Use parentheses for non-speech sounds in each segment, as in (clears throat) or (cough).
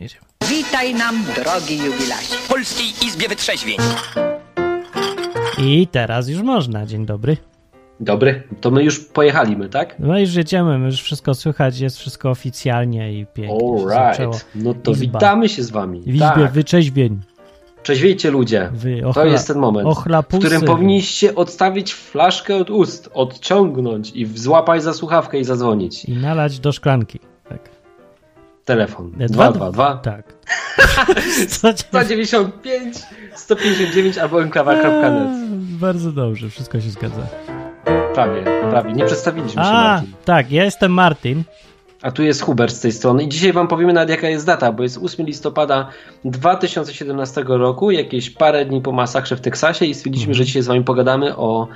Jedziemy. Witaj nam, drogi jubilasie. W Polskiej Izbie Wytrzeźwień. I teraz już można. Dzień dobry. Dobry, to my już pojechaliśmy, tak? No już jedziemy, już wszystko słychać, jest wszystko oficjalnie i pięknie. Alright, no to Izba. witamy się z wami. W Izbie tak. wyczeźwień. Przeźwiejcie ludzie. Wy To ochla- jest ten moment, w ochlapusy. którym powinniście odstawić flaszkę od ust, odciągnąć i złapać za słuchawkę i zadzwonić. I nalać do szklanki. Tak. Telefon E, 222 Tak. Co cię... 195 159 albo enklawa.net. Eee, Bardzo dobrze, wszystko się zgadza. Prawie, prawie. Nie przedstawiliśmy się, A, Martin. tak, ja jestem Martin. A tu jest Hubert z tej strony i dzisiaj wam powiemy nawet jaka jest data, bo jest 8 listopada 2017 roku, jakieś parę dni po masakrze w Teksasie i stwierdziliśmy, że dzisiaj z wami pogadamy o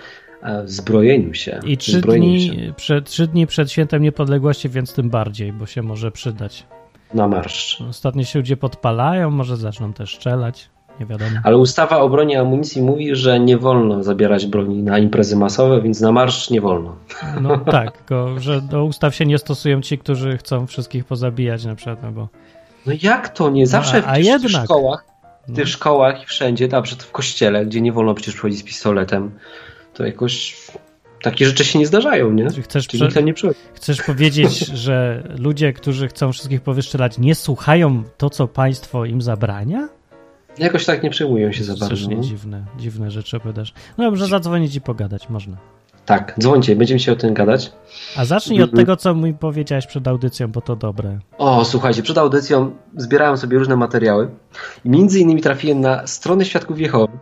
e, zbrojeniu się. Mhm. I trzy się dni, przed, trzy dni przed świętem niepodległości, więc tym bardziej, bo się może przydać. Na marsz. Ostatnio się ludzie podpalają, może zaczną też strzelać. Nie wiadomo. Ale ustawa o broni i amunicji mówi, że nie wolno zabierać broni na imprezy masowe, więc na marsz nie wolno. No (laughs) tak, tylko że do ustaw się nie stosują ci, którzy chcą wszystkich pozabijać na przykład, no bo No jak to nie? Zawsze a w, tych- w jednak. szkołach, w No. tych szkołach i wszędzie, na przykład w kościele, gdzie nie wolno przecież przychodzić z pistoletem, to jakoś takie rzeczy się nie zdarzają, nie? Czy chcesz, Czyli prze... nie przychodzi. chcesz powiedzieć, (laughs) że ludzie, którzy chcą wszystkich powyszczelać, nie słuchają to, co państwo im zabrania? Jakoś tak nie przejmują się za bardzo. Strasznie no. dziwne, dziwne rzeczy opowiadasz. No dobrze, zadzwonić i pogadać można. Tak, dzwońcie, będziemy się o tym gadać. A zacznij od Mhm. tego, co mi powiedziałeś przed audycją, bo to dobre. O, słuchajcie, przed audycją zbierałem sobie różne materiały i między innymi trafiłem na stronę Świadków Jehowy,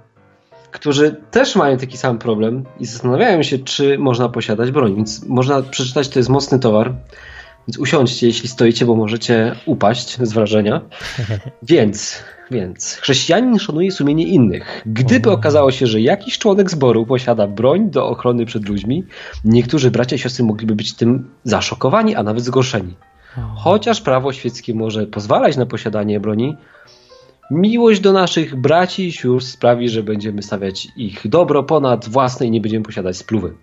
którzy też mają taki sam problem i zastanawiają się, czy można posiadać broń. Więc można przeczytać, to jest mocny towar, więc usiądźcie, jeśli stoicie, bo możecie upaść z wrażenia. (laughs) Więc, więc chrześcijanin szanuje sumienie innych. Gdyby O. okazało się, że jakiś członek zboru posiada broń do ochrony przed ludźmi, niektórzy bracia i siostry mogliby być tym zaszokowani, a nawet zgorszeni. Chociaż prawo świeckie może pozwalać na posiadanie broni, miłość do naszych braci i sióstr sprawi, że będziemy stawiać ich dobro ponad własne i nie będziemy posiadać spluwy.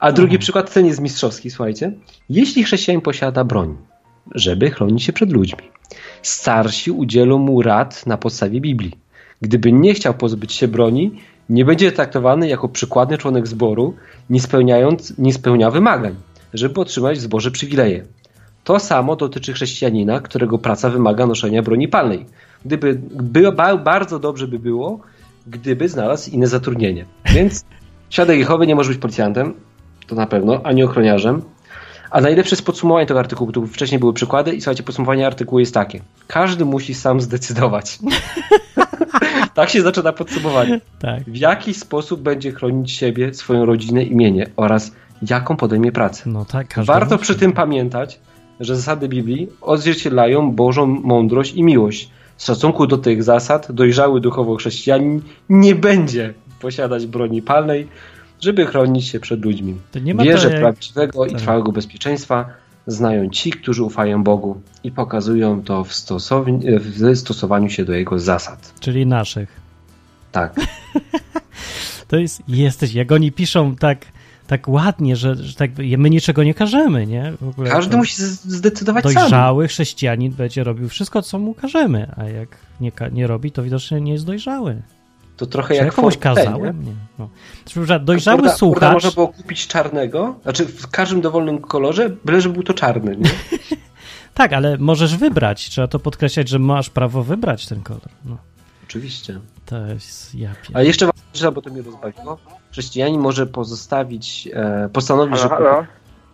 A drugi Mhm. przykład, ten jest mistrzowski, słuchajcie. Jeśli chrześcijanin posiada broń, żeby chronić się przed ludźmi, starsi udzielą mu rad na podstawie Biblii. Gdyby nie chciał pozbyć się broni, nie będzie traktowany jako przykładny członek zboru, nie, spełniając, nie spełnia wymagań, żeby otrzymać w zborze przywileje. To samo dotyczy chrześcijanina, którego praca wymaga noszenia broni palnej. Gdyby by, ba, bardzo dobrze by było, gdyby znalazł inne zatrudnienie. Więc (laughs) świadek Jehowy nie może być policjantem, to na pewno, ani ochroniarzem. A najlepsze jest podsumowanie tego artykułu, bo tu wcześniej były przykłady i słuchajcie, podsumowanie artykułu jest takie. Każdy musi sam zdecydować. (laughs) tak się zaczyna podsumowanie. Tak. W jaki sposób będzie chronić siebie, swoją rodzinę, imienie oraz jaką podejmie pracę. No tak, Warto musi. przy tym pamiętać, że zasady Biblii odzwierciedlają Bożą mądrość i miłość. W stosunku do tych zasad dojrzały duchowo chrześcijanin nie będzie posiadać broni palnej, żeby chronić się przed ludźmi. Wierzę jak... prawdziwego i tak. trwałego bezpieczeństwa znają ci, którzy ufają Bogu i pokazują to w, w stosowaniu się do Jego zasad. Czyli naszych. Tak. (laughs) To jest, jesteś, jak oni piszą tak, tak ładnie, że, że tak, my niczego nie każemy, nie? Każdy musi zdecydować sam. Dojrzały chrześcijanin będzie robił wszystko, co mu każemy, a jak nie, nie robi, to widocznie nie jest dojrzały. To trochę Czy ja jak komuś Forte, nie? kazałem? Nie. No. Znaczy, że Dojrzały Kurda- kurda słuchacz... można było kupić czarnego, znaczy w każdym dowolnym kolorze, byle żeby był to czarny. Nie? (laughs) Tak, ale możesz wybrać. Trzeba to podkreślać, że masz prawo wybrać ten kolor. No, Oczywiście. to jest ja pier- Ale jeszcze ważniejsze, bo to mnie rozbawiło, chrześcijanin może pozostawić, e, postanowić, Halo, że halo?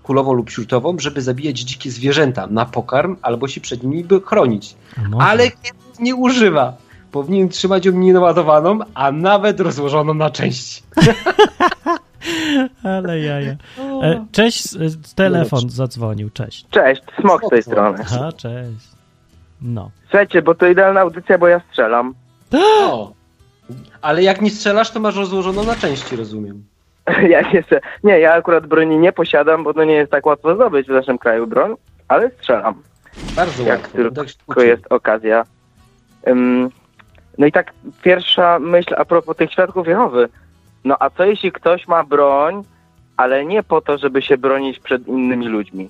kulową lub śrutową, żeby zabijać dzikie zwierzęta na pokarm albo się przed nimi by chronić. Może? Ale kiedy nie używa. Powinien trzymać ją nienaładowaną, a nawet rozłożoną na części. (laughs) Ale jaja. E, cześć, e, telefon zadzwonił, cześć. Cześć, Smok z tej strony. Aha, cześć. No. Słuchajcie, bo to idealna audycja, bo ja strzelam. O. Ale jak nie strzelasz, to masz rozłożoną na części, rozumiem. (laughs) Ja nie, strze- nie, ja akurat broni nie posiadam, bo to nie jest tak łatwo zdobyć w naszym kraju broń, ale strzelam, Bardzo jak łatwo. tylko Tak się jest okazja. Ym, no i tak pierwsza myśl a propos tych świadków Jehowy. No a co jeśli ktoś ma broń, ale nie po to, żeby się bronić przed innymi ludźmi?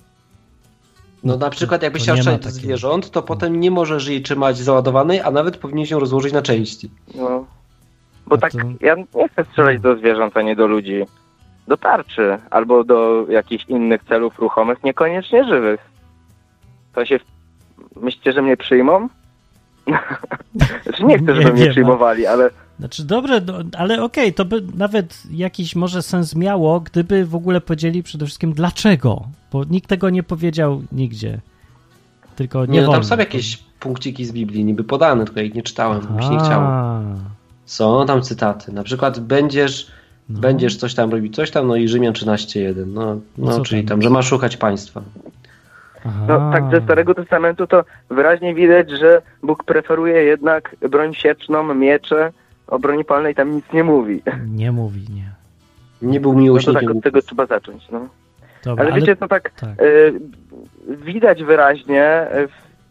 No na przykład jakbyś chciał nie strzelać do zwierząt, to potem nie możesz jej trzymać załadowanej, a nawet powinien ją rozłożyć na części. No. Bo A tak, to- ja nie chcę strzelać do zwierząt, a nie do ludzi. Do tarczy albo do jakichś innych celów ruchomych, niekoniecznie żywych. To się... Myślicie, że mnie przyjmą? (laughs) Znaczy nie chcę, Nie żeby mnie wiem, przyjmowali, ale Znaczy dobrze, no, ale okej, to by nawet jakiś może sens miało, gdyby w ogóle powiedzieli przede wszystkim dlaczego, bo nikt tego nie powiedział nigdzie. Tylko nie, Nie, no, tam są jakieś punkciki z Biblii niby podane, tylko ich nie czytałem, bo mi się nie chciało. Są tam cytaty. Na przykład będziesz, no. będziesz coś tam robić, coś tam, no i Rzymian 13.1. No, No no czyli tam? że masz szukać państwa. Aha. no, tak ze Starego Testamentu to wyraźnie widać, że Bóg preferuje jednak broń sieczną, miecze. O broni palnej tam nic nie mówi. Nie mówi, nie. Nie był No to miłośnikiem. tak od tego trzeba zacząć. No. Dobra, Ale wiecie, to tak tak. y, widać wyraźnie, y,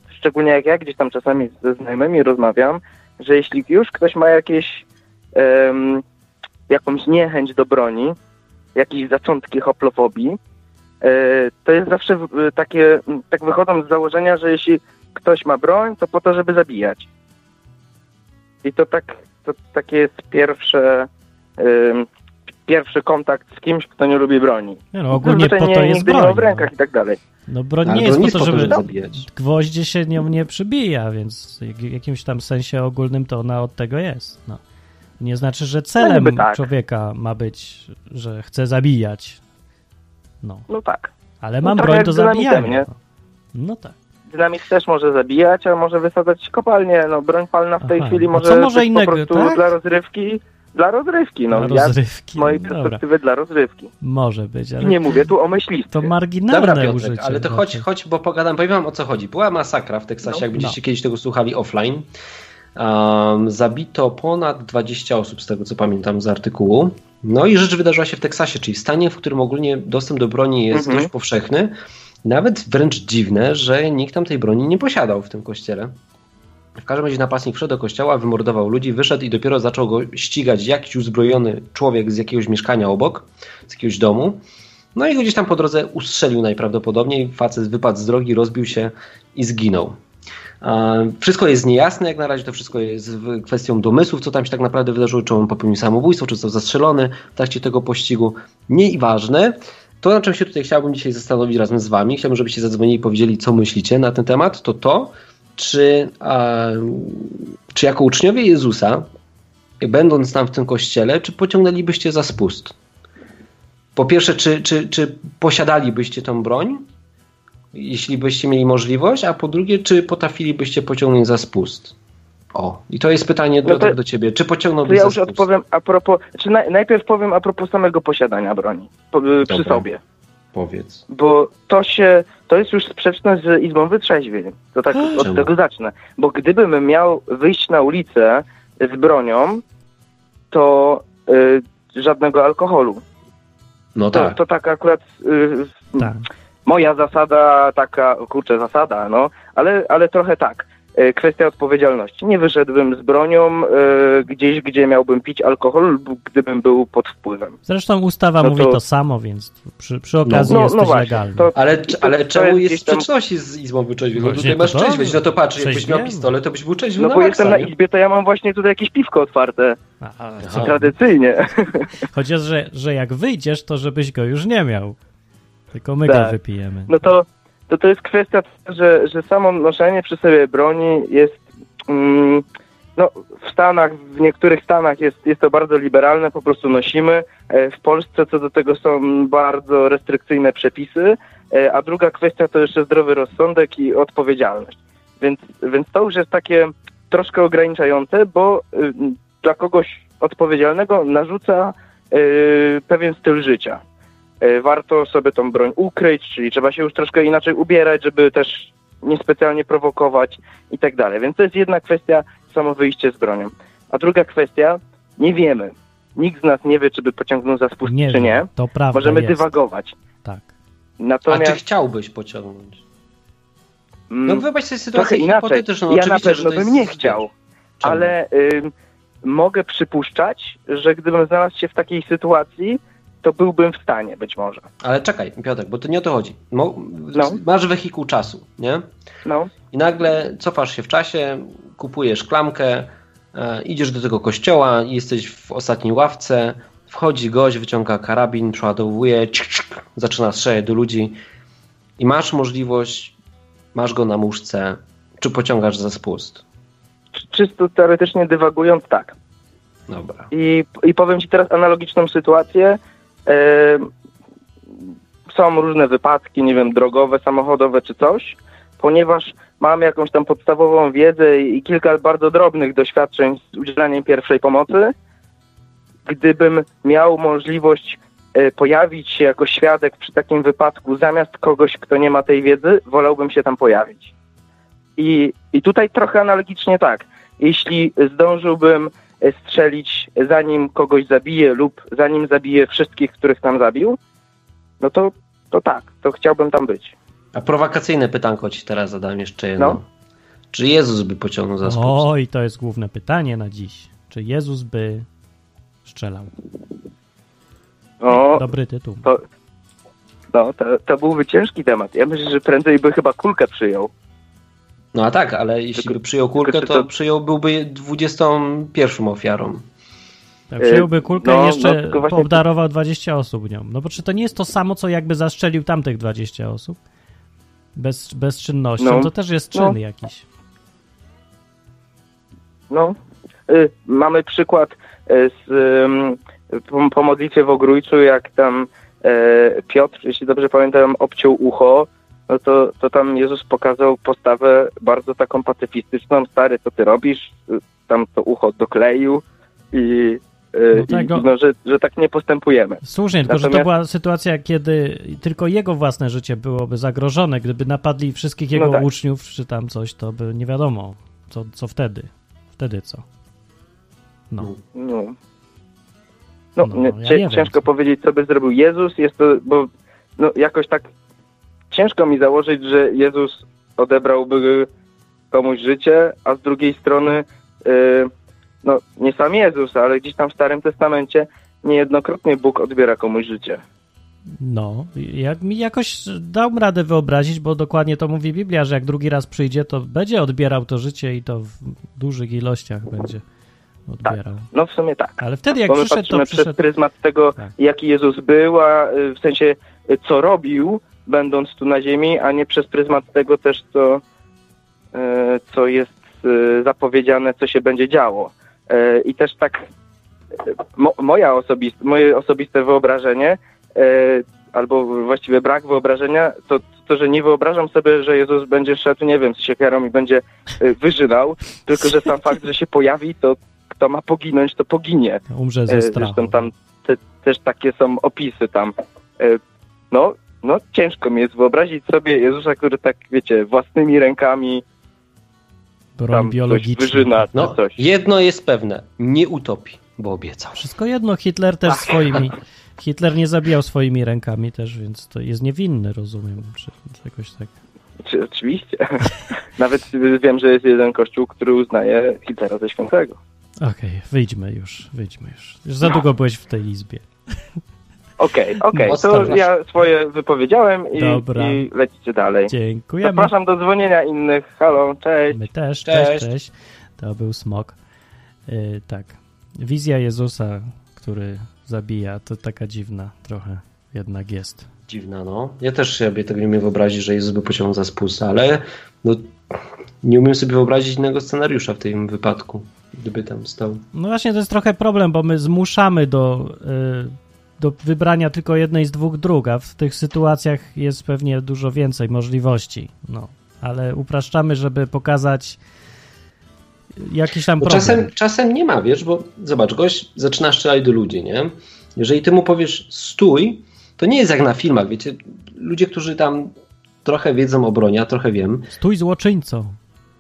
szczególnie jak ja gdzieś tam czasami ze znajomymi rozmawiam, że jeśli już ktoś ma jakieś em, jakąś niechęć do broni, jakieś zaczątki hoplofobii, y, to jest zawsze y, takie, tak wychodzą z założenia, że jeśli ktoś ma broń, to po to, żeby zabijać. I to tak, to takie jest pierwsze, ym, pierwszy kontakt z kimś, kto nie lubi broni. Nie, no, ogólnie Zazwyczaj po nie, to jest nigdy broń. nie w rękach i tak dalej. No broń nie jest nie po jest to, żeby zabijać. gwoździe się nią nie przybija, więc w jakimś tam sensie ogólnym to ona od tego jest. No. Nie znaczy, że celem niby tak. człowieka ma być, że chce zabijać. No, No tak. ale No mam broń do zabijania. nie? No. no tak. Dynamit też może zabijać, a może wysadzać kopalnię. No broń palna w tej Aha. chwili może co może być innego, po prostu tak? dla rozrywki. Dla rozrywki, no. Dla Ja rozrywki. z mojej Dobra, perspektywy dla rozrywki. może być, I ale nie mówię tu o myśliwstwie. to marginalne Dobra Piotrek, użycie. ale to no chodź, chodź, bo pogadam, powiem wam o co chodzi. Była masakra w Teksasie, No, jak będziecie kiedyś tego słuchali offline. Um, zabito ponad 20 osób, z tego co pamiętam z artykułu. No i rzecz wydarzyła się w Teksasie, czyli w stanie, w którym ogólnie dostęp do broni jest Mhm. dość powszechny. Nawet wręcz dziwne, że nikt tam tej broni nie posiadał w tym kościele. W każdym razie napastnik wszedł do kościoła, wymordował ludzi, wyszedł i dopiero zaczął go ścigać jakiś uzbrojony człowiek z jakiegoś mieszkania obok, z jakiegoś domu. No i go gdzieś tam po drodze ustrzelił najprawdopodobniej. Facet wypadł z drogi, rozbił się i zginął. Wszystko jest niejasne, jak na razie to wszystko jest kwestią domysłów, co tam się tak naprawdę wydarzyło, czy on popełnił samobójstwo, czy został zastrzelony w trakcie tego pościgu. Nieważne. To, na czym się tutaj chciałbym dzisiaj zastanowić razem z Wami, chciałbym, żebyście zadzwonili i powiedzieli, co myślicie na ten temat, to to, czy, e, czy jako uczniowie Jezusa, będąc tam w tym kościele, czy pociągnęlibyście za spust? Po pierwsze, czy, czy, czy posiadalibyście tą broń, jeśli byście mieli możliwość, a po drugie, czy potrafilibyście pociągnąć za spust? O, i to jest pytanie No to- Piotrek, do ciebie. Czy To pociągnąłbyś ja już odpowiem a propos, czy naj, najpierw powiem a propos samego posiadania broni po, y, przy sobie. Powiedz. Bo to się, to jest już sprzeczne z Izbą Wytrzeźwień. To tak od Czemu? tego zacznę. Bo gdybym miał wyjść na ulicę z bronią, to y, żadnego alkoholu. No To, tak. to tak akurat y, Tak. moja zasada, taka, kurczę, zasada, no, ale, ale trochę tak. E, Kwestia odpowiedzialności. Nie wyszedłbym z bronią e, gdzieś, gdzie miałbym pić alkohol, lub gdybym był pod wpływem. Zresztą ustawa No mówi to- to samo, więc przy, przy okazji no, jesteś no właśnie, legalny. to- Ale, to- ale to czemu jest gdzieś tam- sprzeczności z Izbą Wyczeźwień? No tutaj masz trzeźwość, no to patrz, jakbyś miał pistolet, to byś był trzeźwy No bo maksa, jestem na izbie, to ja mam właśnie tutaj jakieś piwko otwarte, A, a, Aha. tradycyjnie. (laughs) Chociaż, że, że jak wyjdziesz, to żebyś go już nie miał. Tylko my go Tak. wypijemy. No to, to to jest kwestia, że, że samo noszenie przy sobie broni jest. Mm, no, w Stanach, w niektórych Stanach jest, jest to bardzo liberalne, po prostu nosimy. E, W Polsce co do tego są bardzo restrykcyjne przepisy. E, A druga kwestia to jeszcze zdrowy rozsądek i odpowiedzialność. Więc, więc to już jest takie troszkę ograniczające, bo y, dla kogoś odpowiedzialnego narzuca y, pewien styl życia. E, warto sobie tą broń ukryć, czyli trzeba się już troszkę inaczej ubierać, żeby też niespecjalnie prowokować i tak dalej. Więc to jest jedna kwestia, samo wyjście z bronią. A druga kwestia, nie wiemy. Nikt z nas nie wie, czy by pociągnął za spust, nie czy nie. To prawda Możemy jest. dywagować. Tak. A Natomiast czy chciałbyś pociągnąć? mm, No wyobraź sobie sytuację inaczej. hipotetyczną. Ja na Oczywiście, że pewno bym nie chciał, ale ym, mogę przypuszczać, że gdybym znalazł się w takiej sytuacji, to byłbym w stanie być może. Ale czekaj, Piotrek, bo to nie o to chodzi. Mo, No. Masz wehikuł czasu, nie? No, I nagle cofasz się w czasie, kupujesz klamkę, e, idziesz do tego kościoła, jesteś w ostatniej ławce, wchodzi gość, wyciąga karabin, przeładowuje, cik, cik, zaczyna strzelać do ludzi i masz możliwość, masz go na muszce, czy pociągasz za spust. Czy- czysto teoretycznie dywagując, tak. Dobra. I, I powiem Ci teraz analogiczną sytuację. Są różne wypadki, nie wiem, drogowe, samochodowe czy coś, ponieważ mam jakąś tam podstawową wiedzę i kilka bardzo drobnych doświadczeń z udzielaniem pierwszej pomocy. Gdybym miał możliwość e, pojawić się jako świadek przy takim wypadku zamiast kogoś, kto nie ma tej wiedzy, wolałbym się tam pojawić. I, i tutaj trochę analogicznie tak. Jeśli zdążyłbym strzelić zanim kogoś zabije lub zanim zabije wszystkich, których tam zabił, no to, to tak, to chciałbym tam być. A prowokacyjne pytanko ci teraz zadam jeszcze jedno. No. Czy Jezus by pociągnął za spust? O, i to jest główne pytanie na dziś. Czy Jezus by strzelał? No, Dobry tytuł. to, no to, to byłby ciężki temat. Ja myślę, że prędzej by chyba kulkę przyjął. No a tak, ale jeśli Tylko- by przyjął kulkę, to to- przyjął byłby 21 ofiarą. Tak, przyjąłby kulkę no, i jeszcze no, właśnie- obdarował 20 osób nią. No bo czy to nie jest to samo, co jakby zastrzelił tamtych 20 osób? Bez, bezczynnością, No. to też jest czyn No. jakiś. No, y, mamy przykład y, z, ym, po, po modlitwie w Ogrójcu, jak tam e, Piotr, jeśli dobrze pamiętam, obciął ucho, no to, to tam Jezus pokazał postawę bardzo taką pacyfistyczną. Stary, co ty robisz? Tam to ucho dokleił i, y, No tak, i no. no, że, że tak nie postępujemy. Słusznie, tylko że to Natomiast- była sytuacja, kiedy tylko jego własne życie byłoby zagrożone. Gdyby napadli wszystkich jego No tak. uczniów czy tam coś, to by nie wiadomo, co, co wtedy. Wtedy co? No. No, no, No, nie, ja wiem, ciężko co- powiedzieć, co by zrobił Jezus. Jest to, bo no, jakoś tak ciężko mi założyć, że Jezus odebrałby komuś życie, a z drugiej strony, yy, no nie sam Jezus, ale gdzieś tam w Starym Testamencie niejednokrotnie Bóg odbiera komuś życie. No, jak mi jakoś dał radę wyobrazić, bo dokładnie to mówi Biblia, że jak drugi raz przyjdzie, to będzie odbierał to życie i to w dużych ilościach będzie odbierał. No w sumie tak. Ale wtedy jak Bo przyszedł, to przez przyszedł. pryzmat tego, Tak. jaki Jezus był, a y, w sensie y, co robił, będąc tu na ziemi, a nie przez pryzmat tego też, co, y, co jest y, zapowiedziane, co się będzie działo. Y, I też tak mo, moja osobiste, moje osobiste wyobrażenie, albo właściwie brak wyobrażenia, to to, że nie wyobrażam sobie, że Jezus będzie szedł, nie wiem, z siekierą i będzie wyżynał, tylko że sam fakt, że się pojawi, to kto ma poginąć, to poginie. Umrze ze E, strachu. Zresztą tam te, też takie są opisy tam. E, No, no ciężko mi jest wyobrazić sobie Jezusa, który tak, wiecie, własnymi rękami Broń tam coś biologiczna. wyżyna, No, coś. jedno jest pewne, nie utopi, bo obiecał. Wszystko jedno, Hitler też swoimi. Hitler nie zabijał swoimi rękami też, więc to jest niewinny, rozumiem, czy jakoś tak. Czy, oczywiście. (laughs) Nawet wiem, że jest jeden kościół, który uznaje Hitlera za świętego. Okej, wyjdźmy już, wyjdźmy już. Już za długo byłeś w tej izbie. (laughs) Okej, okej, Mocno to ja swoje wypowiedziałem i, Dobra. i lecicie dalej. Dziękujemy. Zapraszam do dzwonienia innych. Halo, cześć. My też, cześć, Cześć. cześć. To był smok. Yy, tak. Wizja Jezusa, który zabija, to taka dziwna trochę jednak jest. Dziwna, no. Ja też sobie tego nie umiem wyobrazić, że Jezus by pociągnął za spust, ale no, nie umiem sobie wyobrazić innego scenariusza w tym wypadku, gdyby tam stał. No właśnie, to jest trochę problem, bo my zmuszamy do, y, do wybrania tylko jednej z dwóch dróg, a w tych sytuacjach jest pewnie dużo więcej możliwości. No, ale upraszczamy, żeby pokazać jakiś tam problem. czasem, czasem nie ma, wiesz, bo zobacz, gość zaczyna strzelać do ludzi, nie? Jeżeli ty mu powiesz stój, to nie jest jak na filmach, wiecie, ludzie, którzy tam trochę wiedzą o broni, a trochę wiem, Stój złoczyńcą.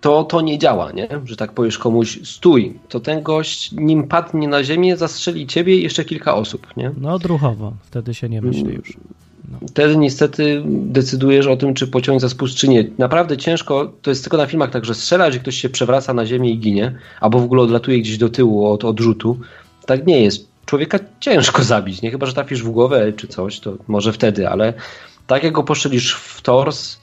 To to nie działa, nie? Że tak powiesz komuś stój, to ten gość nim padnie na ziemię, zastrzeli ciebie i jeszcze kilka osób, nie? No odruchowo, wtedy się nie myśli już. Wtedy niestety decydujesz o tym, czy pociągnąć za spust, czy nie. Naprawdę ciężko, to jest tylko na filmach tak, że strzelasz i ktoś się przewraca na ziemię i ginie, albo w ogóle odlatuje gdzieś do tyłu od odrzutu. Tak nie jest. człowieka ciężko zabić, nie? Chyba, że trafisz w głowę czy coś, to może wtedy, ale tak jak go poszczelisz w tors,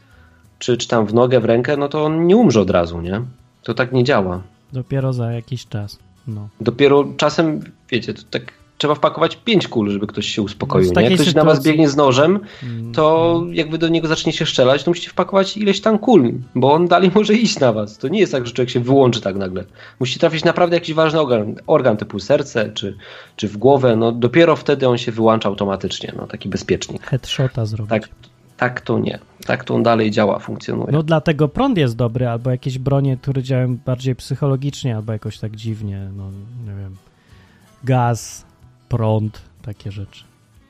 czy, czy tam w nogę, w rękę, no to on nie umrze od razu, nie? To tak nie działa. Dopiero za jakiś czas. No. Dopiero czasem, wiecie, to tak trzeba wpakować pięć kul, żeby ktoś się uspokoił. No? Jak ktoś na was sytuacji- biegnie z nożem, Mm, to jak wy do niego zaczniecie strzelać, to musicie wpakować ileś tam kul, bo on dalej (laughs) może iść na was. To nie jest tak, że człowiek się wyłączy tak nagle. Musicie trafić naprawdę jakiś ważny organ, organ typu serce czy, czy w głowę, no dopiero wtedy on się wyłącza automatycznie, no taki bezpiecznik. Headshota zrobić. Tak, tak to nie. Tak to on dalej działa, funkcjonuje. No dlatego prąd jest dobry, albo jakieś bronie, które działają bardziej psychologicznie, albo jakoś tak dziwnie, no nie wiem, gaz, prąd, takie rzeczy.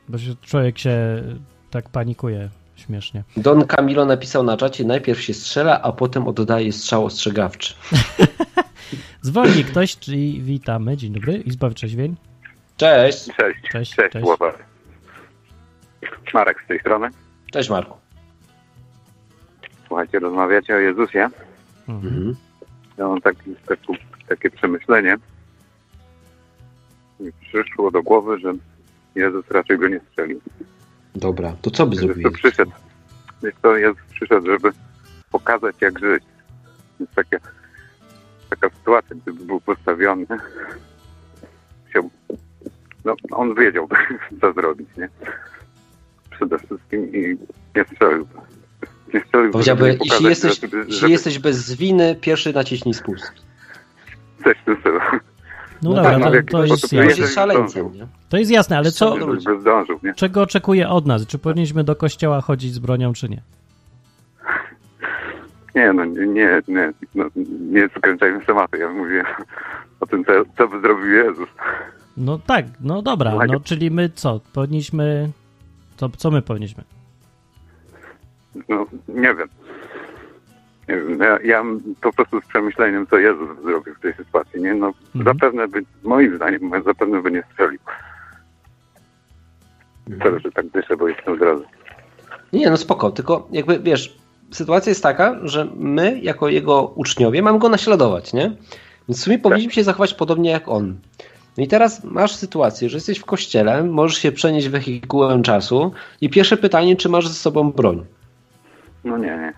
Bo się, człowiek się tak panikuje śmiesznie. Don Camilo napisał na czacie, najpierw się strzela, a potem oddaje strzał ostrzegawczy. (laughs) Zwolni ktoś, czyli witamy, dzień dobry, Izba Wyczeźwień. Cześć! Cześć, Cześć, cześć, cześć. Marek z tej strony. Cześć Marku. Słuchajcie, rozmawiacie o Jezusie. Mhm. Ja mam taki, taki, takie przemyślenie. Mi przyszło do głowy, że Jezus raczej go nie strzelił. Dobra, to co by Jezus zrobił? to przyszedł. Wiesz co, Jezus przyszedł, żeby pokazać jak żyć. Jest taka, taka sytuacja, gdyby był postawiony, no on wiedział, (laughs) co zrobić, nie? Przede wszystkim i nie strzelił. Nie strzelił, Powiedziałby, jeśli pokazać, jesteś, żeby, jeśli żeby jesteś bez winy, pierwszy naciśnij spust. coś w tym stylu. No, No dobra, tak, to, to, jest jasne. jest szaleńcem, nie? to jest jasne, ale co, zdążył, nie? czego oczekuje od nas? Czy powinniśmy do kościoła chodzić z bronią, czy nie? Nie, no nie, nie, nie, no, nie skręcajmy tematu. Ja mówię o tym, co, co by zrobił Jezus. No tak, no dobra, no czyli my co? Powinniśmy... Co, co my powinniśmy? No, nie wiem. Nie wiem. Ja, ja po prostu z przemyśleniem, co Jezus zrobił w tej sytuacji, nie? No, Mhm. zapewne by, moim zdaniem, zapewne by nie strzelił. Sorry, że tak dyszę, bo jestem zrazu. Nie, no spoko, tylko jakby wiesz, sytuacja jest taka, że my jako jego uczniowie mamy go naśladować, nie? Więc w sumie powinniśmy się zachować podobnie jak on. No i teraz masz sytuację, że jesteś w kościele, możesz się przenieść wehikułem czasu i pierwsze pytanie, czy masz ze sobą broń? No nie, nie.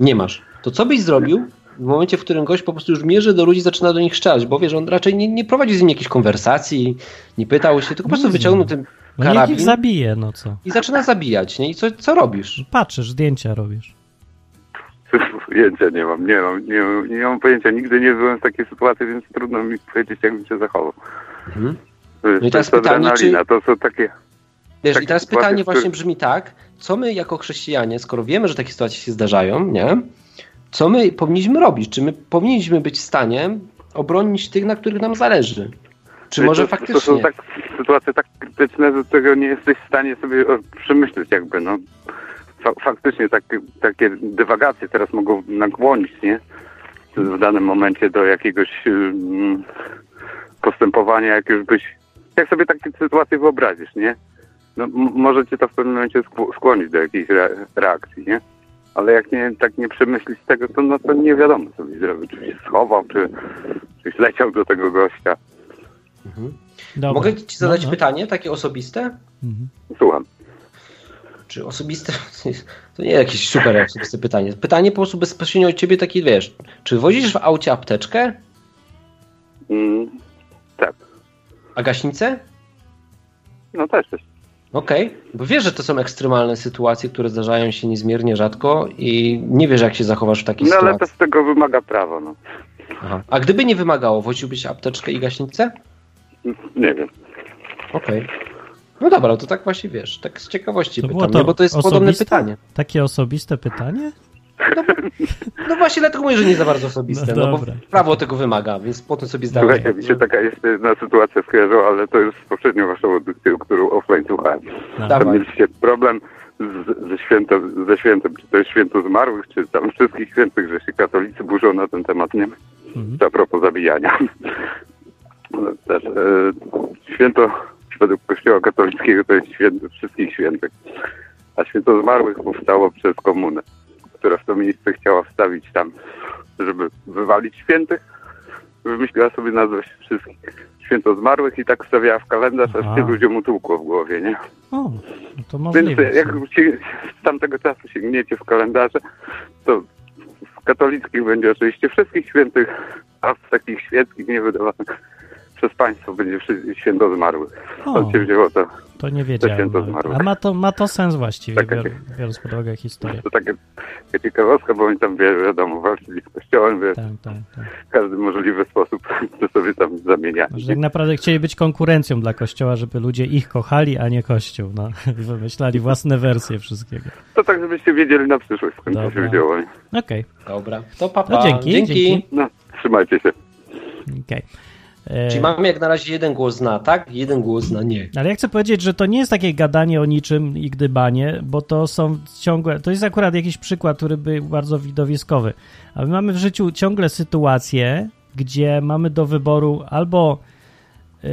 Nie masz. To co byś zrobił w momencie, w którym gość po prostu już mierzy do ludzi, zaczyna do nich strzelać, bo wiesz, on raczej nie, nie prowadzi z nimi jakiejś konwersacji, nie pytał się, tylko po prostu wyciągnął ten No karabin ich zabije, no co? i zaczyna zabijać, nie? I co, co robisz? Patrzysz, zdjęcia robisz. (laughs) Pojęcia nie mam, nie mam, nie mam, nie mam pojęcia. Nigdy nie byłem w takiej sytuacji, więc trudno mi powiedzieć, jak bym się zachował. Mhm. No i teraz to jest pytanie, adrenalina, to są takie... Wiesz, Takie i teraz pytanie właśnie brzmi tak, co my jako chrześcijanie, skoro wiemy, że takie sytuacje się zdarzają, nie? Co my powinniśmy robić? Czy my powinniśmy być w stanie obronić tych, na których nam zależy? Czy może to, faktycznie? To są tak, sytuacje tak krytyczne, że tego nie jesteś w stanie sobie przemyśleć jakby, no. Fa faktycznie tak, takie dywagacje teraz mogą nakłonić, nie? W danym momencie do jakiegoś ym, postępowania, jak już byś... Jak sobie takie sytuacje wyobrazisz, nie? No, m- może cię to w pewnym momencie skł- skłonić do jakiejś re reakcji, nie? Ale jak nie, tak nie przemyślić tego, to, no, to nie wiadomo, co byś zrobił. Czy się schował, czy, czy leciał do tego gościa. Dobra. Mogę ci zadać No, no. pytanie, takie osobiste? Mhm. Słucham. Czy osobiste? (laughs) To nie jakieś super osobiste pytanie. Pytanie po prostu bezpośrednio od ciebie takie, wiesz, czy wozisz w aucie apteczkę, Mm, tak. a gaśnicę? No też. Okej, bo wiesz, że to są ekstremalne sytuacje, które zdarzają się niezmiernie rzadko i nie wiesz, jak się zachowasz w takiej No ale sytuacji. też tego wymaga prawo, no. Aha. A gdyby nie wymagało, woziłbyś apteczkę i gaśnicę? Nie wiem. Okej. No dobra, no to tak właśnie wiesz, tak z ciekawości To pytam, to nie? bo to jest podobne pytanie. Takie osobiste pytanie? No właśnie dlatego mówię, że nie za bardzo osobiste, No no, bo dobra. prawo tego wymaga, więc potem sobie zdałem. Słuchajcie, mi się taka jeszcze jedna sytuacja skojarzyła, ale to już z poprzednią waszą audycją, którą offline słuchałem. No. Tam mieliście problem z, ze, świętem, ze świętem, czy to jest święto zmarłych, czy tam wszystkich świętych, że się katolicy burzą na ten temat, nie? Mhm. A propos zabijania. No, Też, e, święto według kościoła katolickiego to jest święto wszystkich świętych. A święto zmarłych powstało przez komunę, która w to miejsce chciała wstawić tam, żeby wywalić świętych, wymyśliła sobie nazwę wszystkich święto zmarłych i tak wstawiała w kalendarz, aż się ludziom utłukło w głowie, nie? O, no to Więc możliwe. jak się, z tamtego czasu sięgniecie w kalendarze, to w katolickich będzie oczywiście wszystkich świętych, a w takich świeckich niewydawanych przez państwo będzie święto zmarłych. O. Się wzięło to. To nie wiedziałem. zmarłych. A ma to, ma to sens właściwie, Taka bior, biorąc pod uwagę historię. To takie ciekawostka, bo oni tam, wiadomo, walczyli z kościołem, wie, Tak, tak, tak. w każdy możliwy sposób (laughs) to sobie tam zamieniali. Że tak naprawdę chcieli być konkurencją dla Kościoła, żeby ludzie ich kochali, a nie Kościół. No. (laughs) Wymyślali własne wersje wszystkiego. To tak, żebyście wiedzieli na przyszłość, skąd to się wzięło. Okej, Dobra, to papa. No dzięki, dzięki. No, trzymajcie się. okej. E, Czyli mamy jak na razie jeden głos na tak, jeden głos na nie. Ale ja chcę powiedzieć, że to nie jest takie gadanie o niczym i gdybanie, bo to są ciągłe. To jest akurat jakiś przykład, który był bardzo widowiskowy. A my mamy w życiu ciągle sytuacje, gdzie mamy do wyboru albo y,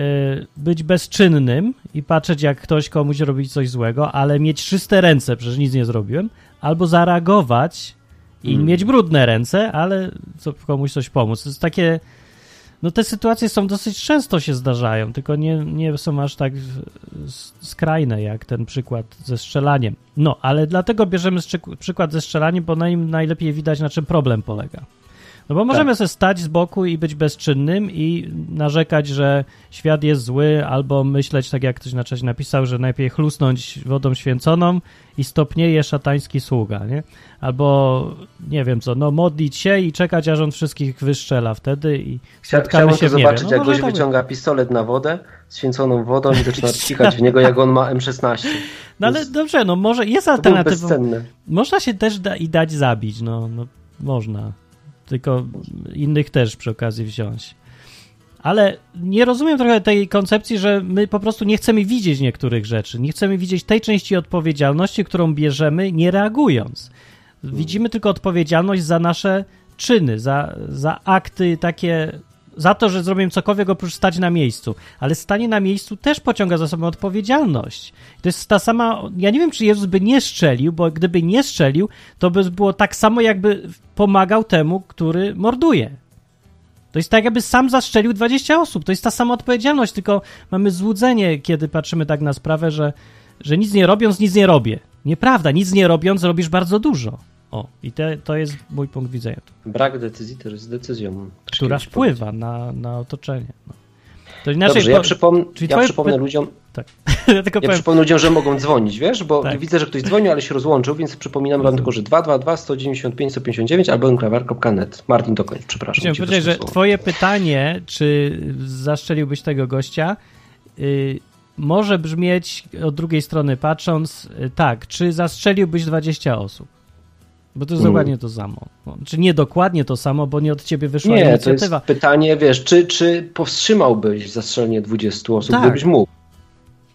być bezczynnym i patrzeć, jak ktoś komuś robi coś złego, ale mieć czyste ręce, przecież nic nie zrobiłem, albo zareagować i mieć brudne ręce, ale co, komuś coś pomóc. To jest takie. No te sytuacje są dosyć często się zdarzają, tylko nie, nie są aż tak skrajne jak ten przykład ze strzelaniem. No, ale dlatego bierzemy przykład ze strzelaniem, bo na nim najlepiej widać, na czym problem polega. No bo możemy sobie stać z boku i być bezczynnym i narzekać, że świat jest zły, albo myśleć, tak jak ktoś na czasie napisał, że najlepiej chlusnąć wodą święconą i stopnieje szatański sługa, nie? Albo, nie wiem co, no modlić się i czekać, aż on wszystkich wyszczela wtedy i Chcia, spotkamy się to zobaczyć, No jak goś tak wyciąga pistolet na wodę, święconą wodą i zaczyna (laughs) psikać w niego, jak on ma M16. No ale dobrze, no może jest alternatywą. Można się też da, i dać zabić, no, no można. Tylko innych też przy okazji wziąć. Ale nie rozumiem trochę tej koncepcji, że my po prostu nie chcemy widzieć niektórych rzeczy. Nie chcemy widzieć tej części odpowiedzialności, którą bierzemy, nie reagując. Widzimy tylko odpowiedzialność za nasze czyny, za, za akty takie, za to, że zrobimy cokolwiek oprócz stać na miejscu. Ale stanie na miejscu też pociąga za sobą odpowiedzialność. To jest ta sama. Ja nie wiem, czy Jezus by nie strzelił, bo gdyby nie strzelił, to by było tak samo, jakby pomagał temu, który morduje. To jest tak, jakby sam zastrzelił 20 osób. To jest ta sama odpowiedzialność, tylko mamy złudzenie, kiedy patrzymy tak na sprawę, że, że nic nie robiąc, nic nie robię. Nieprawda, nic nie robiąc, robisz bardzo dużo. O, i te, to jest mój punkt widzenia, Brak decyzji to jest decyzją. Też która wpływa na, na otoczenie. No. To inaczej. Dobrze, ja, przypom czyli ja twoje przypomnę ludziom, tak. (laughs) ja tylko ja przypomnę ludziom, że mogą dzwonić, wiesz, bo Tak. widzę, że ktoś dzwonił, ale się rozłączył, więc przypominam wam tylko, że 222 195 159 albo enklawer.net. Martin, dokończ, przepraszam. Chciałem ci powiedzieć, że słowo. twoje pytanie, czy zaszczeliłbyś tego gościa, y, może brzmieć od drugiej strony patrząc, y, tak, czy zastrzeliłbyś 20 osób? Bo to jest Mm. dokładnie to samo. No, czy nie dokładnie to samo, bo nie od ciebie wyszła Nie, to jest inicjatywa. pytanie, wiesz, czy, czy powstrzymałbyś zastrzelenie 20 osób, Tak. gdybyś mógł?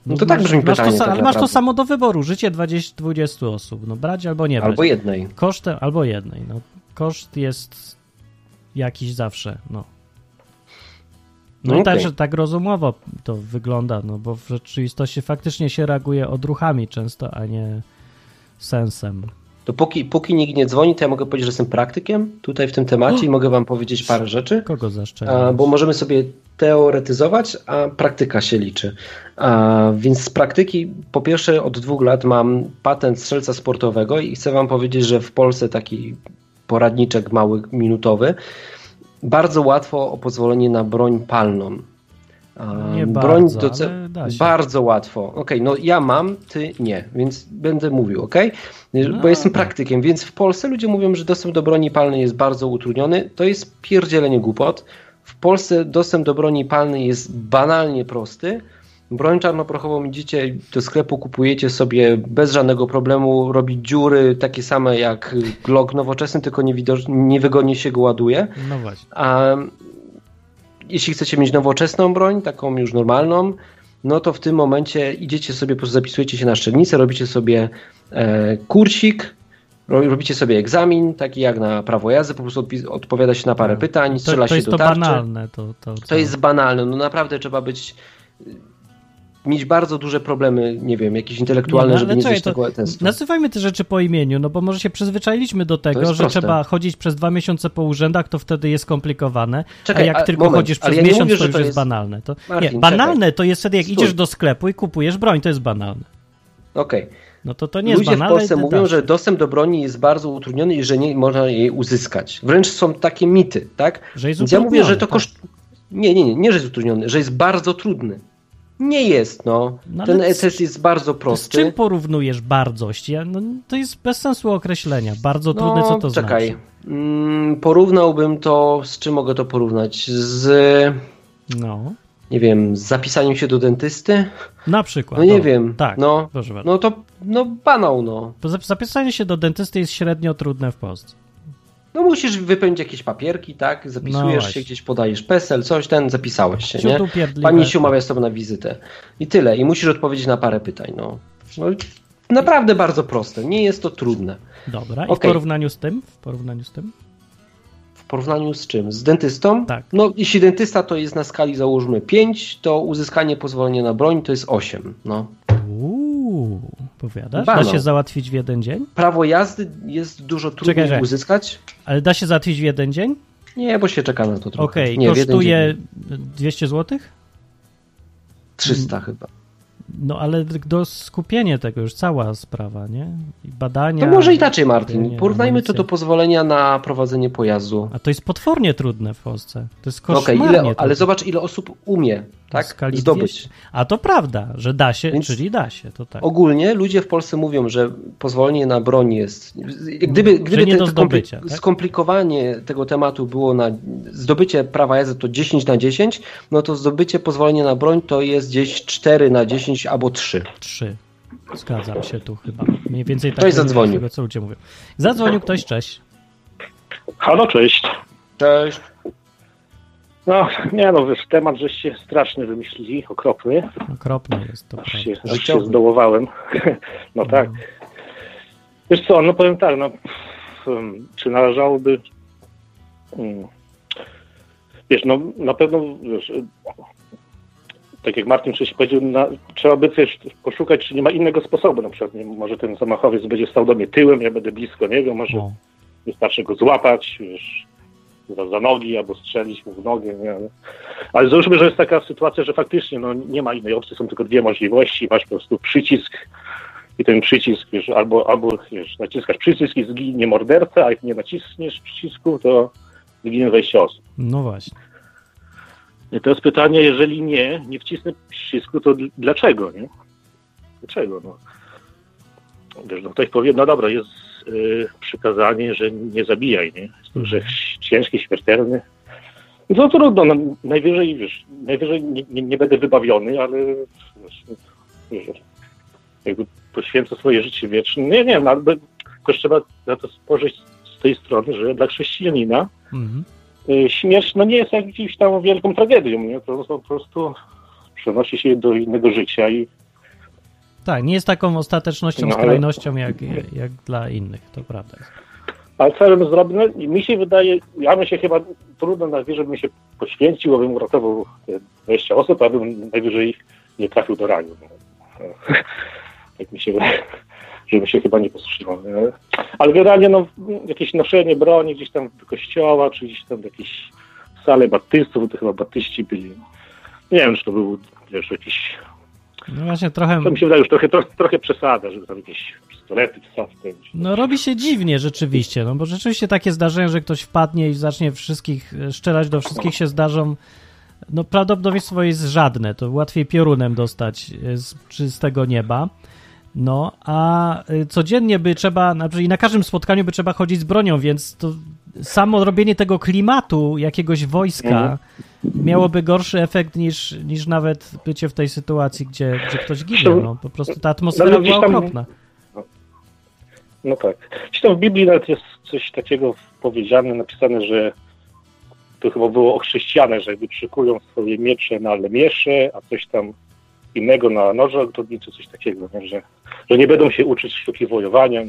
No to tak brzmi masz pytanie To, tak ale masz to samo do wyboru, życie 20, 20 osób. No brać albo nie brać. Albo jednej. Kosztem, albo jednej. No, koszt jest jakiś zawsze, no. No No i tak, że tak rozumowo to wygląda, no bo w rzeczywistości faktycznie się reaguje odruchami często, a nie sensem. To póki, póki nikt nie dzwoni, to ja mogę powiedzieć, że jestem praktykiem tutaj w tym temacie i mogę wam powiedzieć parę rzeczy. Kogo A, zaszczelić? bo możemy sobie teoretyzować, a praktyka się liczy. A, więc z praktyki, po pierwsze, od dwóch lat mam patent strzelca sportowego i chcę Wam powiedzieć, że w Polsce taki poradniczek mały, minutowy, bardzo łatwo o pozwolenie na broń palną. A, Nie broń bardzo, do ce- ale da się. Bardzo łatwo. Okej, no ja mam, ty nie, więc będę mówił, ok? No, Bo jestem praktykiem, więc w Polsce ludzie mówią, że dostęp do broni palnej jest bardzo utrudniony. To jest pierdzielenie głupot. W Polsce dostęp do broni palnej jest banalnie prosty. Broń czarnoprochową idziecie do sklepu, kupujecie sobie bez żadnego problemu, robi dziury takie same jak Glock nowoczesny, tylko niewygodnie się go ładuje. No właśnie. A jeśli chcecie mieć nowoczesną broń, taką już normalną, no to w tym momencie idziecie sobie, po prostu zapisujecie się na szczelnicę, robicie sobie e, kursik, ro, robicie sobie egzamin, taki jak na prawo jazdy, po prostu odpowiada się na parę pytań, To, strzela to jest się to do tarczy. banalne. To, to, To jest banalne, no naprawdę trzeba być mieć bardzo duże problemy, nie wiem, jakieś intelektualne, no, żeby nie zjeść tego testu. Nazywajmy te rzeczy po imieniu, no bo może się przyzwyczailiśmy do tego, jest że proste. trzeba chodzić przez dwa miesiące po urzędach, to wtedy jest skomplikowane. Czekaj, a jak a- tylko moment, chodzisz przez ja nie miesiąc, mówię, to już to jest jest- banalne. To, Martin, nie, banalne czekaj. to jest wtedy, jak Stój. idziesz do sklepu i kupujesz broń, to jest banalne. Okej. No to to nie jest Ludzie w banalne. Polsce i mówią, że dostęp do broni jest bardzo utrudniony i że nie można jej uzyskać. Wręcz są takie mity, tak? Że jest Więc ja mówię, że to koszt... Nie, nie, nie, nie, że jest utrudniony, że jest bardzo trudny. Nie jest, no. No Ten SS jest bardzo To Z prosty. czym porównujesz bardzość? Ja, no, to jest bez sensu określenia. Bardzo trudne, co to No, czekaj. znaczy? Mm, porównałbym to, z czym mogę to porównać? Z, No, nie wiem, z zapisaniem się do dentysty? na przykład. No nie o, wiem. Tak, No, proszę bardzo. no to, no banał, no. Zapisanie się do dentysty jest średnio trudne w Polsce. No musisz wypełnić jakieś papierki, tak? No Zapisujesz właśnie. się, gdzieś podajesz PESEL, coś, ten, zapisałeś się, nie? Ciutu pierdliwe. Pani się umawia z tobą na wizytę. I tyle. I musisz odpowiedzieć na parę pytań, no. no naprawdę bardzo proste. Nie jest to trudne. Dobra, i w Okej. porównaniu z tym? W porównaniu z tym? W porównaniu z czym? Z dentystą? Tak. No, jeśli dentysta to jest na skali załóżmy 5, to uzyskanie pozwolenia na broń to jest 8. No. Uuu, powiadasz? Da Banał. się załatwić w jeden dzień? Prawo jazdy jest dużo trudniej Czekaj, uzyskać. Ale da się załatwić w jeden dzień? Nie, bo się czeka na to trochę. Okej, jeden kosztuje dzień. 200 zł? 300 chyba. No ale do skupienia tego już cała sprawa, nie? Badania. To może inaczej, Martin. Porównajmy to do pozwolenia na prowadzenie pojazdu. A to jest potwornie trudne w Polsce. To jest koszmarnie ile, trudne. ale zobacz, ile osób umie tak, skali zdobyć. 200. A to prawda, że da się, Więc- czyli da się, to tak. Ogólnie ludzie w Polsce mówią, że pozwolenie na broń jest. Gdyby, gdyby nie te- do te zdobycia, tak? skomplikowanie tego tematu było na zdobycie prawa jazdy to 10 na 10, no to zdobycie pozwolenia na broń to jest gdzieś 4 na 10 albo 3. Trzy. Zgadzam się tu chyba. Mniej więcej tak Ktoś zadzwonił. tego, co ludzie mówią. Zadzwonił ktoś, cześć. Halo, cześć. Cześć. No, nie no, wiesz, temat żeście straszny wymyślili, okropny. Okropne jest to. Aż się, aż się zdołowałem. (laughs) No tak. Wiesz co, no powiem tak, no, czy należałoby... hmm, Wiesz, no na pewno, wiesz, tak jak Martin wcześniej powiedział, na, trzeba by też poszukać, czy nie ma innego sposobu, na przykład, nie, może ten zamachowiec będzie stał do mnie tyłem, ja będę blisko niego, może O, Wystarczy go złapać, wiesz, za, za nogi albo strzelić mu w nogę. Nie? Ale- załóżmy, że jest taka sytuacja, że faktycznie no, nie ma innej opcji, są tylko dwie możliwości. Masz po prostu przycisk i ten przycisk, wiesz, albo, albo wiesz, naciskasz przycisk i zginie morderca, a jak nie naciśniesz przycisku, to zginie 20 osób. no właśnie. I to jest pytanie, jeżeli nie, nie wcisnę przycisku, to dl- dlaczego, nie? Dlaczego, no? Wiesz, no ktoś powie, no dobra, jest przykazanie, że nie zabijaj, nie? Jest to grzech ciężki, śmiertelny. No to trudno, no, najwyżej, wiesz, najwyżej nie, nie, nie będę wybawiony, ale wiesz, wiesz, jakby poświęcę swoje życie wieczne. Nie, nie, no, ale też trzeba na to spojrzeć z tej strony, że dla chrześcijanina Mhm. Y, śmierć no nie jest jakimś tam wielką tragedią, nie? To po prostu przenosi się do innego życia i Tak, nie jest taką ostatecznością, No, skrajnością jak, jak dla innych, to prawda. ale co bym zrobił, no, mi się wydaje, ja bym się chyba trudno najwyżej bym się poświęcił, abym uratował e, 20 osób, a bym najwyżej nie trafił do raju. No. (laughs) Tak mi się wydaje, żebym się chyba nie. Nie? Ale generalnie no, jakieś noszenie broni gdzieś tam do kościoła, czy gdzieś tam do jakiejś sale baptystów, to chyba baptyści byli. Nie wiem, czy to był wiesz, jakiś No właśnie trochę... To mi się wydaje już trochę, trochę, trochę przesada, żeby tam jakieś pistolety wstać. No robi się dziwnie rzeczywiście, no bo rzeczywiście takie zdarzenia, że ktoś wpadnie i zacznie wszystkich e, strzelać do wszystkich się zdarzą. No prawdopodobieństwo jest żadne, to łatwiej piorunem dostać e, z czystego nieba. No, a e, codziennie by trzeba, znaczy i na każdym spotkaniu by trzeba chodzić z bronią, więc to samo robienie tego klimatu jakiegoś wojska Mhm. miałoby gorszy efekt niż, niż nawet bycie w tej sytuacji, gdzie, gdzie ktoś ginie. No, po prostu ta atmosfera Nawet gdzieś była tam- okropna. No tak. Gdzieś tam w Biblii nawet jest coś takiego powiedziane, napisane, że to chyba było ochrześciane, że jakby szykują swoje miecze na lemiesze, a coś tam innego na noże ogrodnicze, coś takiego, nie? Że, że nie będą się uczyć sztuki wojowania.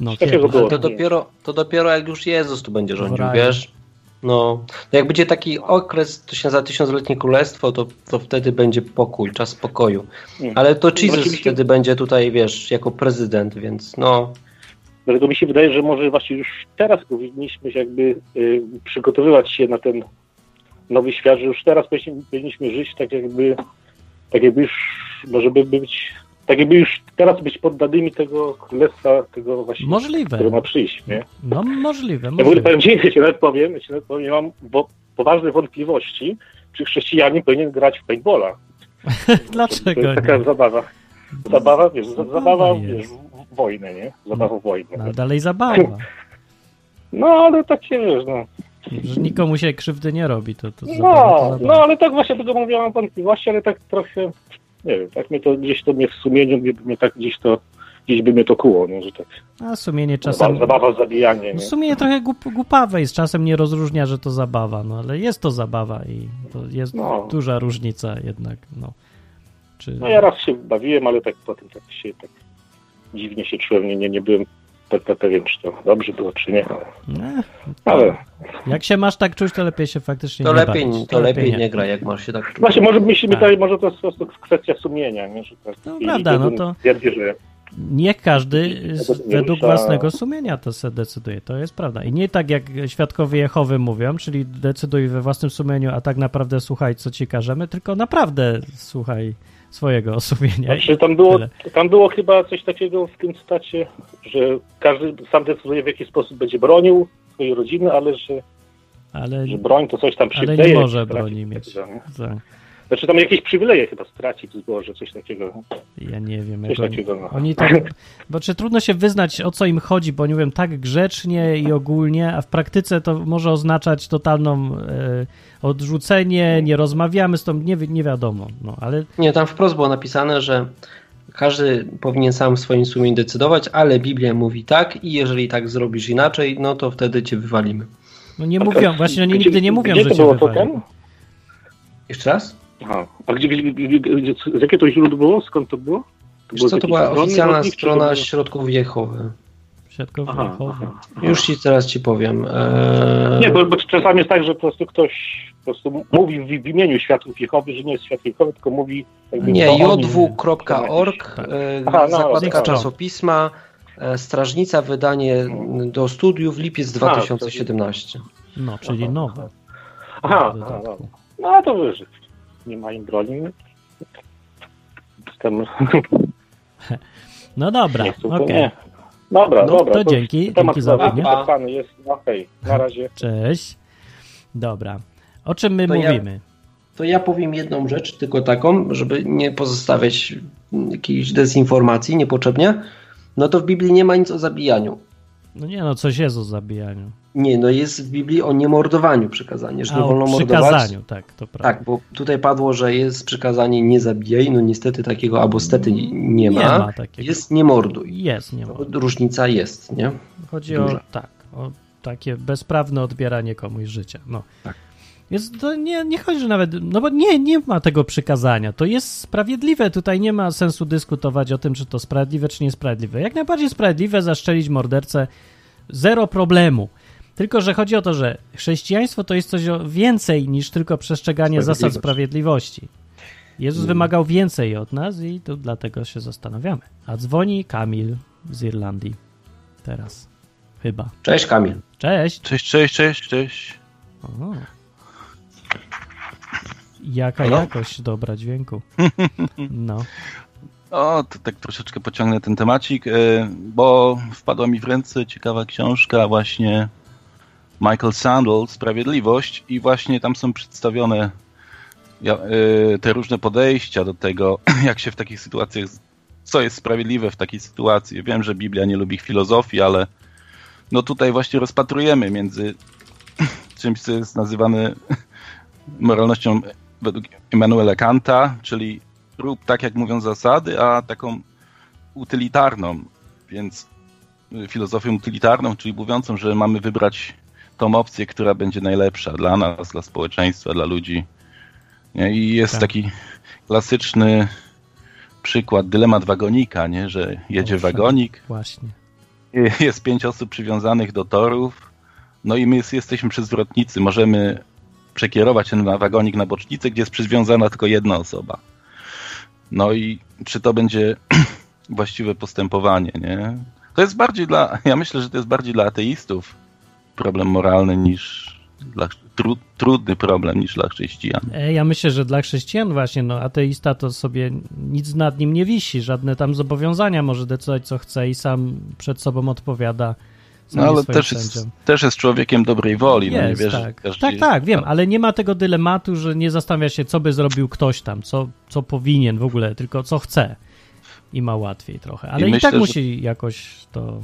No, takiego było. To dopiero, to dopiero jak już Jezus tu będzie rządził, wiesz? No, jak będzie taki okres, to się nazywa tysiącletnie królestwo, to, to wtedy będzie pokój, czas spokoju. Ale to Jesus wtedy będzie tutaj, wiesz, jako prezydent, więc no, Dlatego mi się wydaje, że może właśnie już teraz powinniśmy się jakby y, przygotowywać się na ten nowy świat, że już teraz powinniśmy, powinniśmy żyć tak jakby, tak jakby już, może by być, tak jakby już teraz być poddanymi tego królestwa, tego właśnie, Możliwe. które ma przyjść, nie? No możliwe, Ja w ogóle możliwe. powiem ci, (laughs) ja ci nawet powiem, ja ci nawet powiem, ja mam bo, poważne wątpliwości, czy chrześcijanin powinien grać w paintballa. (laughs) To Dlaczego jest taka nie? zabawa. Zabawa, wiesz, za- zabawa, jest. wiesz, w- w wojnę, nie? Zabawa w wojnę. No, dalej zabawa. (laughs) No, ale tak się, wiesz, no. Że nikomu się krzywdy nie robi, to, to zabawa, No, to no, zabawa. ale tak właśnie tego mówię, mam wątpliwości, ale tak trochę, nie wiem, tak mnie to gdzieś to mnie w sumieniu, mnie, mnie tak gdzieś to, gdzieś by mnie to kuło, no, że tak, A sumienie czasem... zabawa, zabijanie, No, nie? sumienie trochę głup, głupawe i z czasem nie rozróżnia, że to zabawa, no ale jest to zabawa i to jest No. duża różnica jednak, no. Czy... No ja raz się bawiłem, ale tak potem tak się, tak dziwnie się czułem, nie, nie, nie byłem pe- pewien, czy to dobrze było, czy nie, ale, Nie, ale jak się masz tak czuć, to lepiej się faktycznie to nie lepiej, bawić. to lepiej nie gra, jak masz się tak czuć. właśnie może myślimy Tak. tutaj, może to jest po prostu kwestia sumienia, nie, że tak, No prawda, no to- Twierdzi, że Niech każdy nie według własnego sumienia to se decyduje, to jest prawda. I nie tak jak świadkowie Jehowy mówią, czyli decyduj we własnym sumieniu, a tak naprawdę słuchaj, co ci każemy, tylko naprawdę słuchaj swojego sumienia. Znaczy, tam, było, tyle. tam było chyba coś takiego w tym cytacie, że każdy sam decyduje, w jaki sposób będzie bronił swojej rodziny, ale że, Ale, że broń to coś tam ale przywleje. nie może broni mieć. Tak. Znaczy tam jakieś przywileje chyba straci w zborze, coś takiego. Ja nie wiem, Coś oni, takiego, no. oni tak, bo czy trudno się wyznać, o co im chodzi, bo oni mówią tak grzecznie i ogólnie, a w praktyce to może oznaczać totalną e, odrzucenie, nie rozmawiamy z tą, nie, nie wiadomo, no, ale Nie, tam wprost było napisane, że każdy powinien sam w swoim sumieniu decydować, ale Biblia mówi tak i jeżeli tak zrobisz inaczej, no to wtedy cię wywalimy. no nie mówią, właśnie oni nigdy nie mówią, gdzie że to cię było to wywali. ten? Jeszcze raz? Aha. A gdzie, gdzie, gdzie, gdzie, z jakiego to źródło było? Skąd to było? Z co, to była strony oficjalna nich, to strona było- środków Jehowy. Świadkowie Aha, Jehowy. aha. Już ci teraz ci powiem. Eee, Nie, bo, bo czasami jest tak, że po prostu ktoś po prostu mówi w, w imieniu świadków Jehowy, że nie jest świadkiem Jehowy, tylko mówi jakby Nie, to jw.org, Tak. e, Aha, no, zakładka tak. czasopisma, e, Strażnica, wydanie do studiów, lipiec 2017. No, czyli nowe. Aha, aha, no. no to wyżej. Nie ma im broni. Jestem... No dobra, to okej. nie. Dobra, No, dobra. to dzięki, Temat dzięki za uwagę. jest. Okej, na (laughs) razie. Cześć. Dobra. O czym my To ja- mówimy? To ja powiem jedną rzecz, tylko taką, żeby nie pozostawiać jakiejś dezinformacji niepotrzebnie. No to w Biblii nie ma nic o zabijaniu. No nie no, coś jest o zabijaniu. Nie, no jest w Biblii o niemordowaniu przykazanie, że A nie wolno o mordować. przykazaniu, tak, to prawda. Tak, bo tutaj padło, że jest przykazanie nie zabijaj, no niestety takiego albo stety nie ma. Nie ma takiego. Jest nie morduj. Jest, nie ma. Różnica jest, nie? Chodzi Duża. o tak, o takie bezprawne odbieranie komuś życia. No. Tak. Jest, to nie, nie chodzi że nawet, no bo nie, nie ma tego przykazania. To jest sprawiedliwe. Tutaj nie ma sensu dyskutować o tym, czy to sprawiedliwe, czy niesprawiedliwe. Jak najbardziej sprawiedliwe zaszczelić mordercę, zero problemu. Tylko, że chodzi o to, że chrześcijaństwo to jest coś więcej niż tylko przestrzeganie zasad sprawiedliwości. Jezus Mm. wymagał więcej od nas i to dlatego się zastanawiamy. A dzwoni Kamil z Irlandii. Teraz. Chyba. Cześć Kamil. Cześć. Cześć, cześć, cześć, cześć. O. Jaka Halo? jakość dobra dźwięku. (laughs) No. O, to tak troszeczkę pociągnę ten temacik, e, bo wpadła mi w ręce ciekawa książka właśnie Michael Sandel, Sprawiedliwość i właśnie tam są przedstawione e, te różne podejścia do tego, (clears throat) jak się w takich sytuacjach, co jest sprawiedliwe w takiej sytuacji. Wiem, że Biblia nie lubi filozofii, ale no tutaj właśnie rozpatrujemy między (clears throat) czymś, co jest nazywane (laughs) moralnością według Immanuela Kanta, czyli rób tak, jak mówią zasady, a taką utylitarną, więc y, filozofią utylitarną, czyli mówiącą, że mamy wybrać tą opcję, która będzie najlepsza dla nas, dla społeczeństwa, dla ludzi. Nie? I jest Tak. taki klasyczny przykład, dylemat wagonika, nie? że jedzie wagonik, Właśnie. jest pięć osób przywiązanych do torów, no i my jest, jesteśmy przezwrotnicy, możemy przekierować ten wagonik na bocznicę, gdzie jest przywiązana tylko jedna osoba. No i czy to będzie (clears throat) właściwe postępowanie, nie? To jest bardziej dla, ja myślę, że to jest bardziej dla ateistów problem moralny niż dla, tru, trudny problem niż dla chrześcijan. E, Ja myślę, że dla chrześcijan właśnie, no ateista to sobie nic nad nim nie wisi, żadne tam zobowiązania może decydować co chce i sam przed sobą odpowiada. No jest ale też jest, sędzią. też jest człowiekiem dobrej woli, no nie Jest, wierzy, tak. że tak, jest- tak, wiem, ale nie ma tego dylematu, że nie zastanawia się, co by zrobił ktoś tam, co, co powinien w ogóle, tylko co chce i ma łatwiej trochę. Ale i, myślę, tak że- musi jakoś to...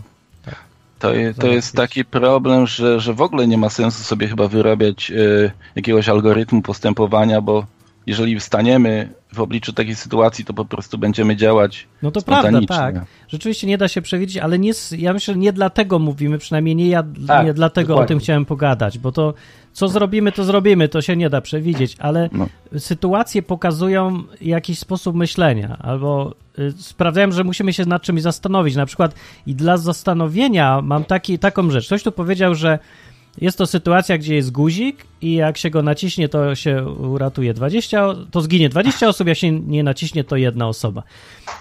To, to jest taki problem, że, że w ogóle nie ma sensu sobie chyba wyrabiać e, jakiegoś algorytmu postępowania, bo jeżeli staniemy w obliczu takiej sytuacji, to po prostu będziemy działać No to prawda, tak. Rzeczywiście nie da się przewidzieć, ale nie, ja myślę, że nie dlatego mówimy, przynajmniej nie ja, Tak, nie dlatego o dokładnie. tym chciałem pogadać, bo to co zrobimy, to zrobimy, to się nie da przewidzieć, ale No. sytuacje pokazują jakiś sposób myślenia, albo y, że musimy się nad czymś zastanowić. Na przykład i dla zastanowienia mam taki, taką rzecz. Ktoś tu powiedział, że jest to sytuacja, gdzie jest guzik i jak się go naciśnie, to się uratuje 20, o- to zginie 20 osób, jak się nie naciśnie, to jedna osoba.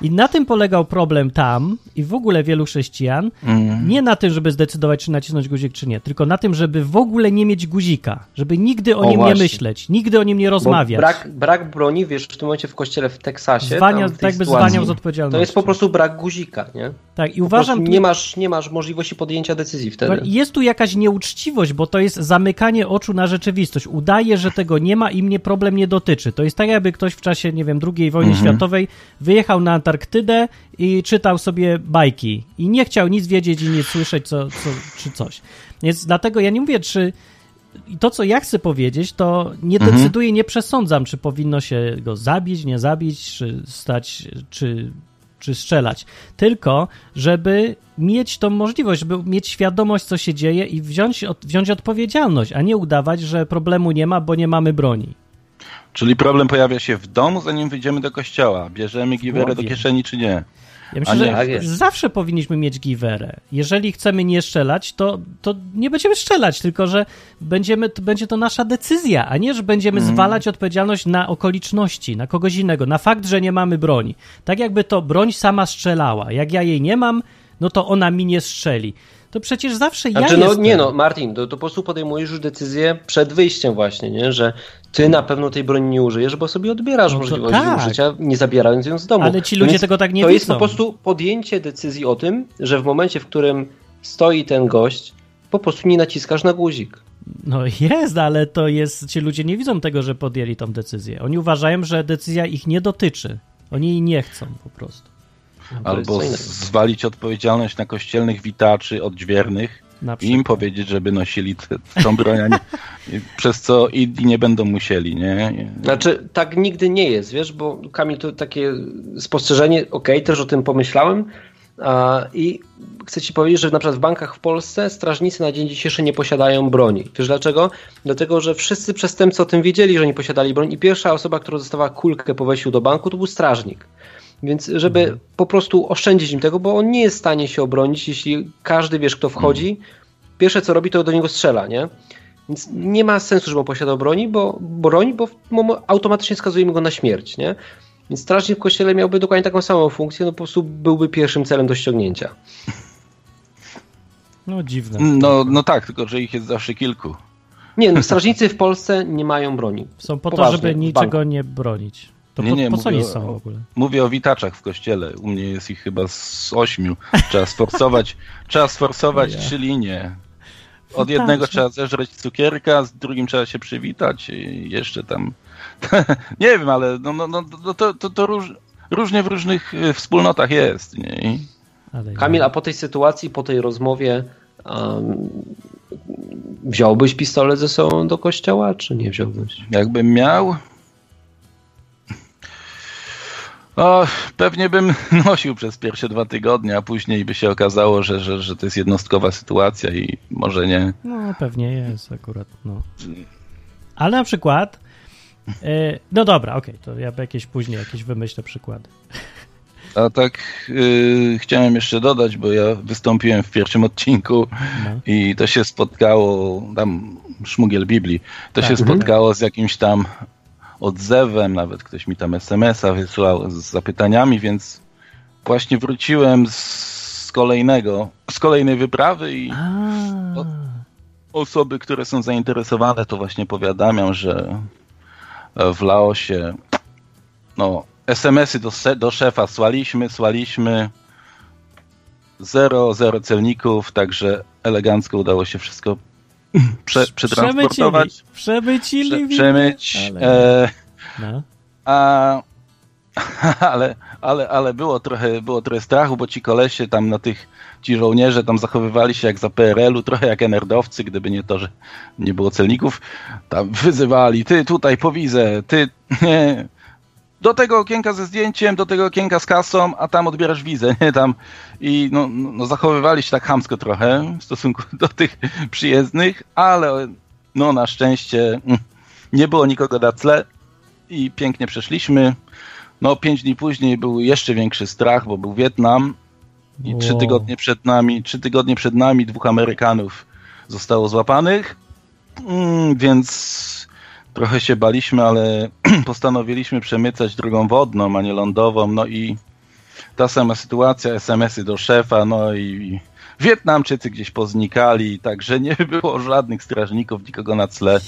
I na tym polegał problem tam i w ogóle wielu chrześcijan. Mm. Nie na tym, żeby zdecydować, czy nacisnąć guzik, czy nie, tylko na tym, żeby w ogóle nie mieć guzika, żeby nigdy o, O, nim właśnie. nie myśleć, nigdy o nim nie Bo rozmawiać. brak, brak broni, wiesz, w tym momencie w kościele w Teksasie, Zwalnia, tam w tak by zwalniał z odpowiedzialności. to jest po prostu brak guzika, nie? Tak, i uważam, tu- nie, masz, nie masz możliwości podjęcia decyzji wtedy. Jest tu jakaś nieuczciwość, bo to jest zamykanie oczu na rzeczywistość. Udaje, że tego nie ma i mnie problem nie dotyczy. To jest tak, jakby ktoś w czasie, nie wiem, II wojny Mhm. światowej wyjechał na Antarktydę i czytał sobie bajki i nie chciał nic wiedzieć i nic słyszeć, co, co, czy coś. Więc dlatego ja nie mówię, czy i to, co ja chcę powiedzieć, to nie Mhm. decyduję, nie przesądzam, czy powinno się go zabić, nie zabić, czy stać, czy, czy strzelać. Tylko, żeby mieć tą możliwość, żeby mieć świadomość, co się dzieje i wziąć, od, wziąć odpowiedzialność, a nie udawać, że problemu nie ma, bo nie mamy broni. Czyli problem pojawia się w domu, zanim wyjdziemy do kościoła. Bierzemy giwerę do kieszeni, czy nie? Ja myślę, nie, że tak zawsze powinniśmy mieć giwerę. Jeżeli chcemy nie strzelać, to, to nie będziemy strzelać, tylko że będziemy, to będzie to nasza decyzja, a nie, że będziemy Mhm. zwalać odpowiedzialność na okoliczności, na kogoś innego, na fakt, że nie mamy broni. Tak jakby to broń sama strzelała. Jak ja jej nie mam, no to ona mi nie strzeli. To przecież zawsze Znaczy, ja no jestem. nie no, Martin, to, to po prostu podejmujesz już decyzję przed wyjściem właśnie, nie? Że ty na pewno tej broni nie użyjesz, bo sobie odbierasz No to możliwość tak. użycia, nie zabierając ją z domu. Ale ci ludzie Więc tego tak nie To jest widzą. po prostu podjęcie decyzji o tym, że w momencie, w którym stoi ten gość, po prostu nie naciskasz na guzik. No jest, ale to jest, ci ludzie nie widzą tego, że podjęli tą decyzję. Oni uważają, że decyzja ich nie dotyczy. Oni jej nie chcą po prostu. No to jest Albo zwalić odpowiedzialność na kościelnych witaczy odźwiernych. Im powiedzieć, żeby nosili tą broń, nie, (laughs) przez co inni nie będą musieli, nie? Znaczy, tak nigdy nie jest, wiesz, bo Kamil, to takie spostrzeżenie, okej, też o tym pomyślałem a, i chcę ci powiedzieć, że na przykład w bankach w Polsce strażnicy na dzień dzisiejszy nie posiadają broni. Wiesz dlaczego? Dlatego, że wszyscy przestępcy o tym wiedzieli, że nie posiadali broni i pierwsza osoba, która dostawała kulkę po wejściu do banku, to był strażnik. Więc żeby po prostu oszczędzić im tego, bo on nie jest w stanie się obronić, jeśli każdy, wiesz, kto wchodzi, pierwsze co robi, to do niego strzela, nie? Więc nie ma sensu, żeby on posiadał broni, bo broń, bo automatycznie skazujemy go na śmierć, nie? Więc strażnik w kościele miałby dokładnie taką samą funkcję, no po prostu byłby pierwszym celem do ściągnięcia. (laughs) No dziwne. No, no tak, tylko że ich jest zawsze kilku. Nie, no, strażnicy w Polsce nie mają broni. Są po to, Poważnie, żeby w niczego banku. nie bronić. To Nie, po, nie, po co mówię oni o- są w ogóle? Mówię o witaczach w kościele. U mnie jest ich chyba z ośmiu. Trzeba sforsować, (laughs) trzeba sforsować trzy linie. Od jednego trzeba zeżreć cukierka, z drugim trzeba się przywitać i jeszcze tam. (laughs) nie wiem, ale no, no, no, no to, to, to róż, różnie w różnych y, wspólnotach jest. Nie? I Ale Kamil, a po tej sytuacji, po tej rozmowie um, wziąłbyś pistolet ze sobą do kościoła, czy nie wziąłbyś? Jakbym miał. O, pewnie bym (laughs) nosił przez pierwsze dwa tygodnie, a później by się okazało, że, że, że to jest jednostkowa sytuacja i może nie. No pewnie jest akurat, no. Ale na przykład, e, no dobra, okej, to ja jakieś później jakieś wymyślę przykłady. A tak y, chciałem jeszcze dodać, bo ja wystąpiłem w pierwszym odcinku No. i to się spotkało, tam szmugiel Biblii, to Tak. się spotkało z jakimś tam odzewem, nawet ktoś mi tam SMS-a wysłał z zapytaniami, więc właśnie wróciłem z, kolejnego, z kolejnej wyprawy i O- osoby, które są zainteresowane, to właśnie powiadamiam, że w Laosie no, SMS-y do, do szefa słaliśmy, słaliśmy. Zero, zero celników, także elegancko udało się wszystko prze, przetransportować, przemycili, przemycili. prze, widzę. przemyć. Ale- E, No. a, (laughs) ale, ale, ale było trochę, było trochę strachu, bo ci kolesie tam na tych, ci żołnierze tam zachowywali się jak za PRL-u, trochę jak enerdowcy, gdyby nie to, że nie było celników. Tam wyzywali, ty tutaj po wizę, ty (laughs) nie, do tego okienka ze zdjęciem, do tego okienka z kasą, a tam odbierasz wizę, nie tam. I no, no, no zachowywali się tak chamsko trochę w stosunku (laughs) do tych przyjezdnych, ale no na szczęście mm, nie było nikogo na tle i pięknie przeszliśmy. No, pięć dni później był jeszcze większy strach, bo był Wietnam i trzy Wow. tygodnie przed nami, trzy tygodnie przed nami dwóch Amerykanów zostało złapanych, mm, więc trochę się baliśmy, ale (clears throat) postanowiliśmy przemycać drogą wodną, a nie lądową, no i ta sama sytuacja, SMS-y do szefa, no i Wietnamczycy gdzieś poznikali, także nie (laughs) było żadnych strażników, nikogo na tle.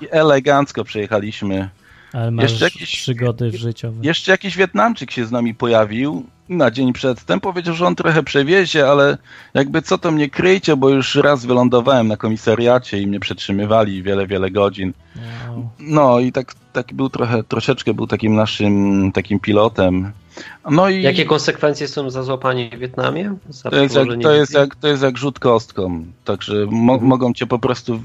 I elegancko przejechaliśmy. Ale masz Jeszcze jakieś- przygody życiowe. jeszcze jakiś Wietnamczyk się z nami pojawił na dzień przedtem. Powiedział, że on trochę przewiezie, ale jakby co to mnie kryjcie, bo już raz wylądowałem na komisariacie i mnie przetrzymywali wiele, wiele godzin. Wow. No i tak, tak był trochę, troszeczkę był takim naszym takim pilotem. No i Jakie konsekwencje są za złapanie w Wietnamie? Za to jest, jak, to, jest jak, to jest jak rzut kostką. Także mo, Mhm. mogą cię po prostu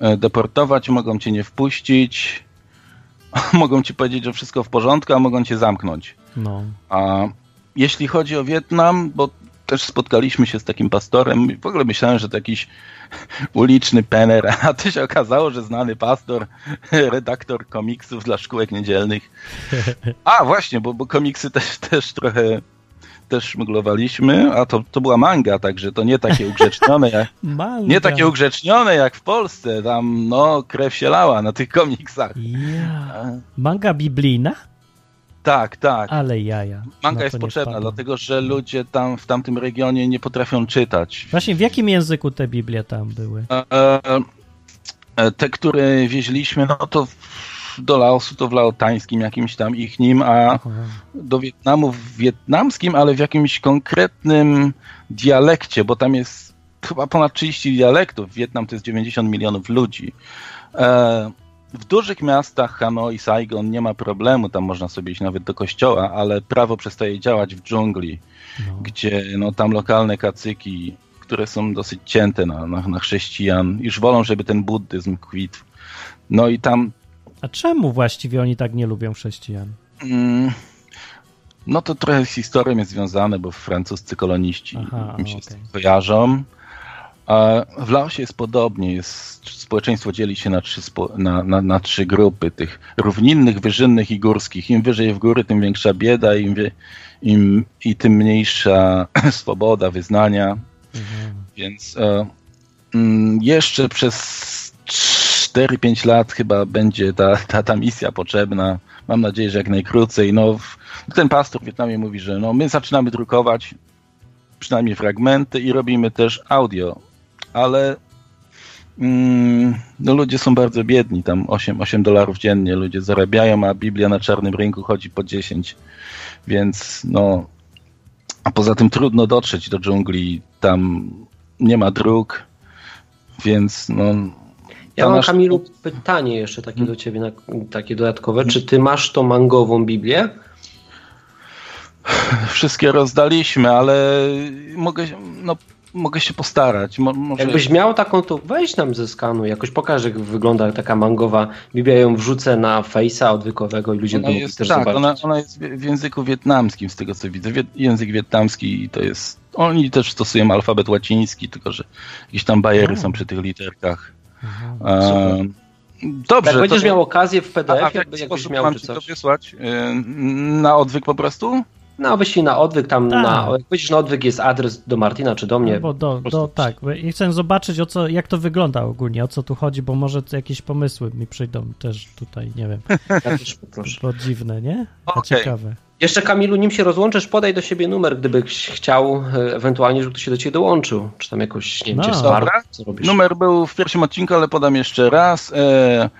e, deportować, mogą cię nie wpuścić, (laughs) mogą ci powiedzieć, że wszystko w porządku, a mogą cię zamknąć. No. A jeśli chodzi o Wietnam, bo też spotkaliśmy się z takim pastorem i w ogóle myślałem, że to jakiś (laughs) uliczny pener, (laughs) a to się okazało, że znany pastor, (laughs) redaktor komiksów dla szkółek niedzielnych. A właśnie, bo, bo komiksy też, też trochę też szmuglowaliśmy, a to, to była manga, także to nie takie ugrzecznione jak, nie takie ugrzecznione jak w Polsce, tam no krew się lała na tych komiksach. E, Manga biblijna? Tak, tak. Ale jaja. Manga jest potrzebna, dlatego że ludzie tam w tamtym regionie nie potrafią czytać. Właśnie w jakim języku te Biblie tam były? E, e, te, które wieźliśmy, no to do Laosu to w laotańskim jakimś tam ich nim, a do Wietnamu w wietnamskim, ale w jakimś konkretnym dialekcie, bo tam jest chyba ponad 30 dialektów. Wietnam to jest 90 milionów ludzi. E, w dużych miastach, Hanoi, Saigon, nie ma problemu, tam można sobie iść nawet do kościoła, ale prawo przestaje działać w dżungli, No. gdzie no, tam lokalne kacyki, które są dosyć cięte na, na, na chrześcijan, już wolą, żeby ten buddyzm kwitł. No i tam A czemu właściwie oni tak nie lubią chrześcijan? Mm, No to trochę z historią jest związane, bo francuscy koloniści Aha, im się tym kojarzą. A w Laosie jest podobnie. Jest, społeczeństwo dzieli się na trzy, na, na, na trzy grupy, tych równinnych, wyżynnych i górskich. Im wyżej w góry, tym większa bieda im, im, i tym mniejsza (clears throat) swoboda wyznania. Mhm. Więc e, mm, jeszcze przez 4-5 lat chyba będzie ta, ta, ta misja potrzebna. Mam nadzieję, że jak najkrócej. No, ten pastor w Wietnamie mówi, że no, my zaczynamy drukować przynajmniej fragmenty i robimy też audio, ale mm, no, ludzie są bardzo biedni. Tam 8, 8 dolarów dziennie ludzie zarabiają, a Biblia na czarnym rynku chodzi po 10. Więc no, a poza tym trudno dotrzeć do dżungli, tam nie ma dróg, więc no. Ja mam, nasz- Kamilu, pytanie jeszcze takie do ciebie, takie dodatkowe. Czy ty masz tą mangową Biblię? Wszystkie rozdaliśmy, ale mogę, no, mogę się postarać. Mo, może... Jakbyś miał taką, to weź nam ze skanu, jakoś pokaż, jak wygląda taka mangowa Biblia. Ją wrzucę na Face'a odwykowego i ludzie Ona będą jest, też tak, zobaczyć. ona, ona jest w języku wietnamskim, z tego co widzę. Wiet, język wietnamski to jest. Oni też stosują alfabet łaciński, tylko że jakieś tam bajery są przy tych literkach. Aha. E, dobrze. Jak będziesz to, miał okazję w a, PDF, a w jaki jakbyś miał mam czy ci to coś. wysłać? Na odwyk po prostu? No, wyślij na odwyk, tam Tak. na, jak powiedzisz na odwyk jest adres do Martina czy do mnie. Bo do, do, tak, bo ja chcę zobaczyć, o co, jak to wygląda ogólnie, o co tu chodzi, bo może jakieś pomysły mi przyjdą też tutaj, nie wiem, (laughs) Ja też poproszę. bo dziwne, nie? A Okej. ciekawe. Jeszcze Kamilu, nim się rozłączysz, podaj do siebie numer, gdybyś chciał e, ewentualnie, żeby ktoś się do ciebie dołączył. Czy tam jakoś, nie wiem, No. Dobra. Numer był w pierwszym odcinku, ale podam jeszcze raz. E,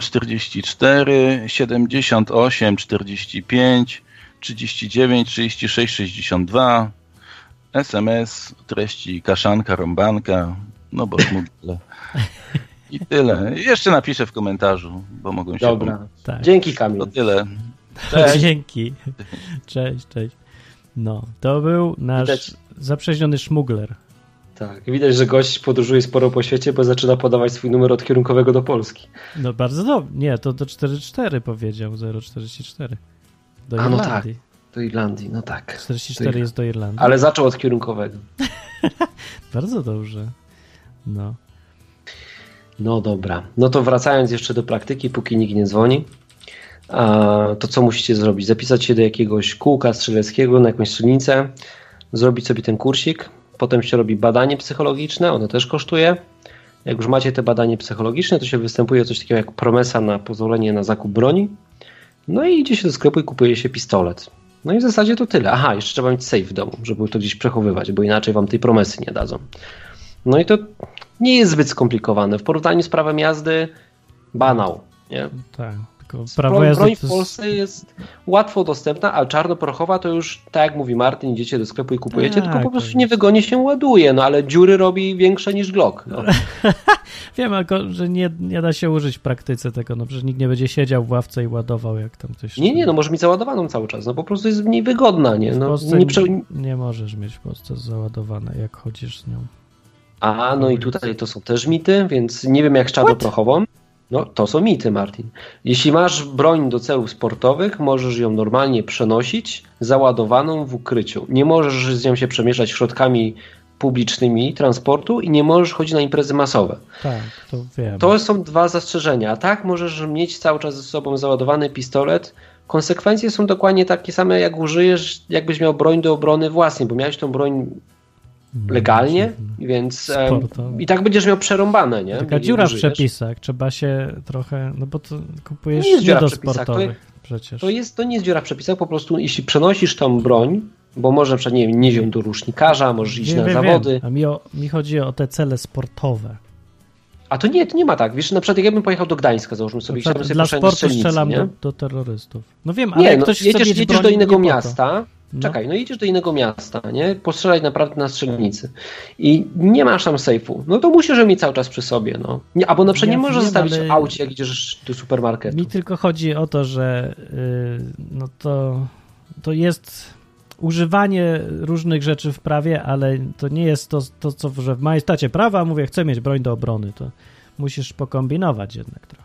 0044 78 45 39 36 62 SMS treści kaszanka, rąbanka, no bo smutne. I tyle. Jeszcze napiszę w komentarzu, bo mogą się Dobra. Tak. Dzięki Kamil. To tyle. Cześć. Dzięki. Cześć, cześć. No, to był nasz Widać- zaprzeźniony szmugler. Tak, widać, że gość podróżuje sporo po świecie, bo zaczyna podawać swój numer od kierunkowego do Polski. No bardzo dobrze. Nie, to do 44 powiedział, 044. Do A, no Irlandii. Do Irlandii, no tak. 44 jest do Irlandii. Ale zaczął od kierunkowego. (laughs) Bardzo dobrze. No. No dobra. No to wracając jeszcze do praktyki, póki nikt nie dzwoni, to co musicie zrobić? Zapisać się do jakiegoś kółka strzeleckiego na jakąś strzelnicę, zrobić sobie ten kursik, potem się robi badanie psychologiczne, ono też kosztuje. Jak już macie te badanie psychologiczne, to się występuje coś takiego jak promesa na pozwolenie na zakup broni. No i idzie się do sklepu i kupuje się pistolet. No i w zasadzie to tyle. Aha, jeszcze trzeba mieć safe w domu, żeby to gdzieś przechowywać, bo inaczej wam tej promesy nie dadzą. No i to nie jest zbyt skomplikowane. W porównaniu z prawem jazdy, banał. Nie? Tak. Tylko Prawo jazdy broń w. Polsce jest łatwo dostępna, a czarnoprochowa to już, tak jak mówi Martin, idziecie do sklepu i kupujecie, Tak, tylko po prostu niewygodnie się ładuje, no ale dziury robi większe niż Glock. No. (laughs) Wiem, tylko, że nie, nie da się użyć w praktyce tego, no przecież nikt nie będzie siedział w ławce i ładował, jak tam ktoś... Nie, nie, no może mieć załadowaną cały czas, no po prostu jest mniej wygodna, nie? W No, nie prze... nie możesz mieć w Polsce załadowane, jak chodzisz z nią. A, no i tutaj to są też mity, więc nie wiem jak z czarnoprochową. No, to są mity, Martin. Jeśli masz broń do celów sportowych, możesz ją normalnie przenosić załadowaną w ukryciu. Nie możesz z nią się przemieszczać środkami publicznymi transportu i nie możesz chodzić na imprezy masowe. Tak, to wiem. To są dwa zastrzeżenia. A tak możesz mieć cały czas ze sobą załadowany pistolet. Konsekwencje są dokładnie takie same, jak użyjesz, jakbyś miał broń do obrony własnej, bo miałeś tą broń legalnie, więc em, Sportowo. i tak będziesz miał przerąbane, nie? Taka I dziura w przepisach, trzeba się trochę, no bo to kupujesz Nie jest nie, dziura do sportowych przecież. To, jest, to nie jest dziura w przepisach, po prostu jeśli przenosisz tą broń, bo może na przykład, nie wiem, nieść ją do rusznikarza, możesz iść na wiem, zawody, Wiem. A mi, o, mi chodzi o te cele sportowe. a to nie, to nie ma tak, wiesz, na przykład jak ja bym pojechał do Gdańska, załóżmy sobie, chciałbym sobie dla sportu strzelnicy, strzelam nie? do, do terrorystów. No wiem, ale Nie, jak no, ktoś jedziesz, jedziesz do innego nie miasta, No. Czekaj, no jedziesz do innego miasta, nie? Postrzelać naprawdę na strzelnicy i nie masz tam sejfu, no to musisz mieć cały czas przy sobie, no. Nie, albo na przykład Ja nie możesz zostawić ale- w aucie, jak idziesz do supermarketu. Mi tylko chodzi o to, że yy, no to, to jest używanie różnych rzeczy w prawie, ale to nie jest to, to co że w majestacie prawa mówię, chcę mieć broń do obrony, to musisz pokombinować jednak trochę.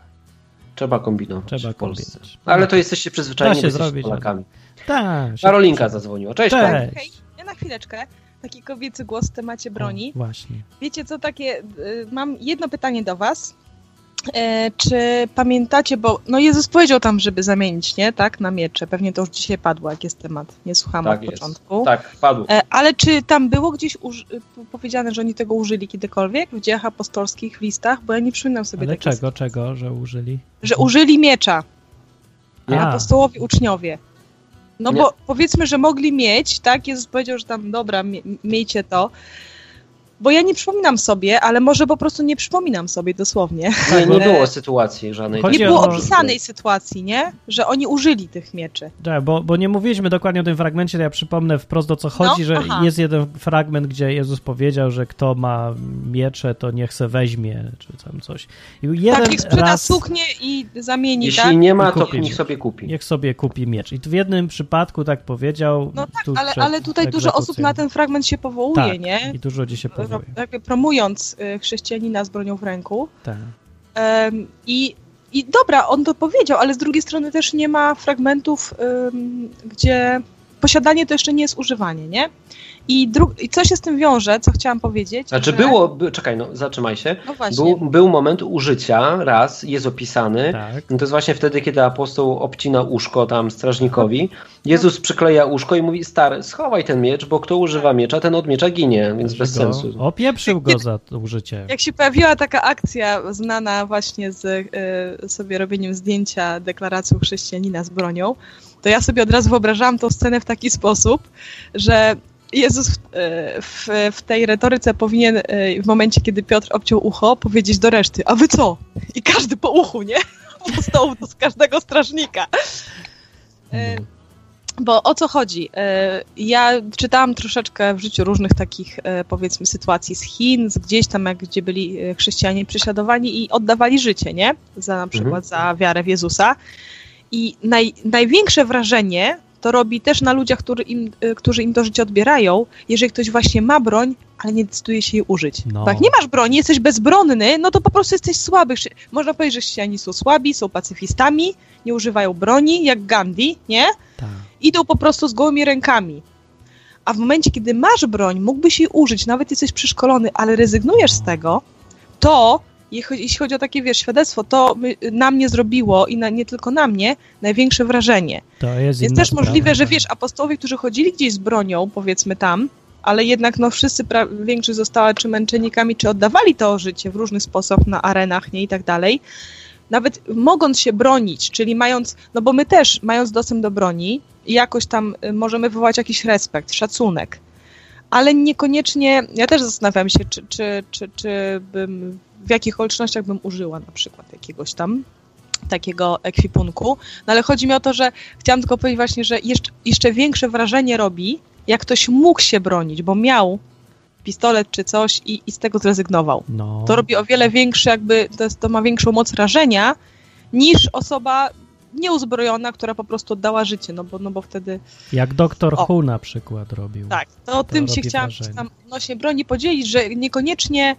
Trzeba kombinować Trzeba w Polsce. kombinować. Ale to jesteście przyzwyczajeni, się zrobić, Polakami. Tak. się- Karolinka zadzwoniła. Cześć, Cześć. Hej, ja na chwileczkę. Taki kobiecy głos w temacie broni. O, właśnie. Wiecie co, takie, y, mam jedno pytanie do was. E, czy pamiętacie, bo no Jezus powiedział tam, żeby zamienić, nie, tak, na miecze. Pewnie to już dzisiaj padło, jak jest temat. Nie słuchałam Tak od jest. początku. Tak, padł. E, ale czy tam było gdzieś uż- y, powiedziane, że oni tego użyli kiedykolwiek w dziejach apostolskich, w listach? Bo ja nie przypominam sobie Ale czego, czego, że użyli? że użyli miecza. A. Apostołowie, uczniowie. No Nie. bo powiedzmy, że mogli mieć, tak? Jezus powiedział, że tam dobra, mie- miejcie to. Bo ja nie przypominam sobie, ale może po prostu nie przypominam sobie dosłownie. Nie, nie było sytuacji żadnej. Chodzi Nie o- było opisanej sytuacji, nie? Że oni użyli tych mieczy. Tak, bo, bo nie mówiliśmy dokładnie o tym fragmencie, to ja przypomnę wprost o co chodzi, No, że aha. jest jeden fragment, gdzie Jezus powiedział, że kto ma miecze, to niech se weźmie, czy tam coś. I jeden tak, niech sprzeda raz suknię i zamieni, Jeśli tak? nie ma, to niech sobie kupi. niech sobie kupi miecz. I w jednym przypadku tak powiedział. No tak, ale, ale tutaj dużo osób na ten fragment się powołuje, tak, nie? I dużo ludzi się Ro- powołuje. Jakby promując y, chrześcijanina z bronią w ręku. Tak. Em, I, I dobra, on to powiedział, ale z drugiej strony też nie ma fragmentów, ym, gdzie posiadanie to jeszcze nie jest używanie, nie? I, dru- I co się z tym wiąże, co chciałam powiedzieć? Znaczy że- było, by, czekaj, no zatrzymaj się. No właśnie. Był, był moment użycia, raz, jest opisany. Tak. No to jest właśnie wtedy, kiedy apostoł obcina uszko tam strażnikowi. Jezus przykleja uszko i mówi, stary, schowaj ten miecz, bo kto używa miecza, ten od miecza ginie, więc bez Go, sensu. opieprzył go za to użycie. Jak się pojawiła taka akcja znana właśnie z y, sobie robieniem zdjęcia deklaracją chrześcijanina z bronią, to ja sobie od razu wyobrażałam tą scenę w taki sposób, że Jezus w, y, w, w tej retoryce powinien y, w momencie, kiedy Piotr obciął ucho, powiedzieć do reszty, a wy co? I każdy po uchu, nie? (laughs) Po stołu z każdego strażnika. Y, Bo o co chodzi? E, Ja czytałam troszeczkę w życiu różnych takich, e, powiedzmy, sytuacji z Chin, z gdzieś tam, jak, gdzie byli e, chrześcijanie prześladowani i oddawali życie, nie? Za na przykład za wiarę w Jezusa. I naj, największe wrażenie to robi też na ludziach, który im, e, którzy im to życie odbierają, jeżeli ktoś właśnie ma broń, ale nie decyduje się jej użyć. No. Jak nie masz broni, jesteś bezbronny, no to po prostu jesteś słaby. Można powiedzieć, że chrześcijanie są słabi, są pacyfistami, nie używają broni, jak Gandhi, nie? Tak. idą po prostu z gołymi rękami. A w momencie, kiedy masz broń, mógłbyś jej użyć, nawet jesteś przeszkolony, ale rezygnujesz z tego, to jeśli chodzi o takie, wiesz, świadectwo, to my, na mnie zrobiło i na, nie tylko na mnie największe wrażenie. To jest też sprawa, możliwe, że wiesz, apostołowie, którzy chodzili gdzieś z bronią, powiedzmy tam, ale jednak no wszyscy, pra- większość została czy męczennikami, czy oddawali to życie w różny sposób na arenach, nie i tak dalej. Nawet mogąc się bronić, czyli mając, no bo my też, mając dostęp do broni, jakoś tam y, możemy wywołać jakiś respekt, szacunek. Ale niekoniecznie, ja też zastanawiam się, czy, czy, czy, czy bym, w jakich okolicznościach bym użyła na przykład jakiegoś tam takiego ekwipunku. No ale chodzi mi o to, że chciałam tylko powiedzieć właśnie, że jeszcze, jeszcze większe wrażenie robi, jak ktoś mógł się bronić, bo miał pistolet czy coś i, i z tego zrezygnował. No, To robi o wiele większe, jakby to, jest, to ma większą moc rażenia niż osoba nieuzbrojona, która po prostu oddała życie, no bo, no bo wtedy jak doktor O. Hu na przykład robił. tak. To o tym się chciałam wrażenie. tam odnośnie broni podzielić, że niekoniecznie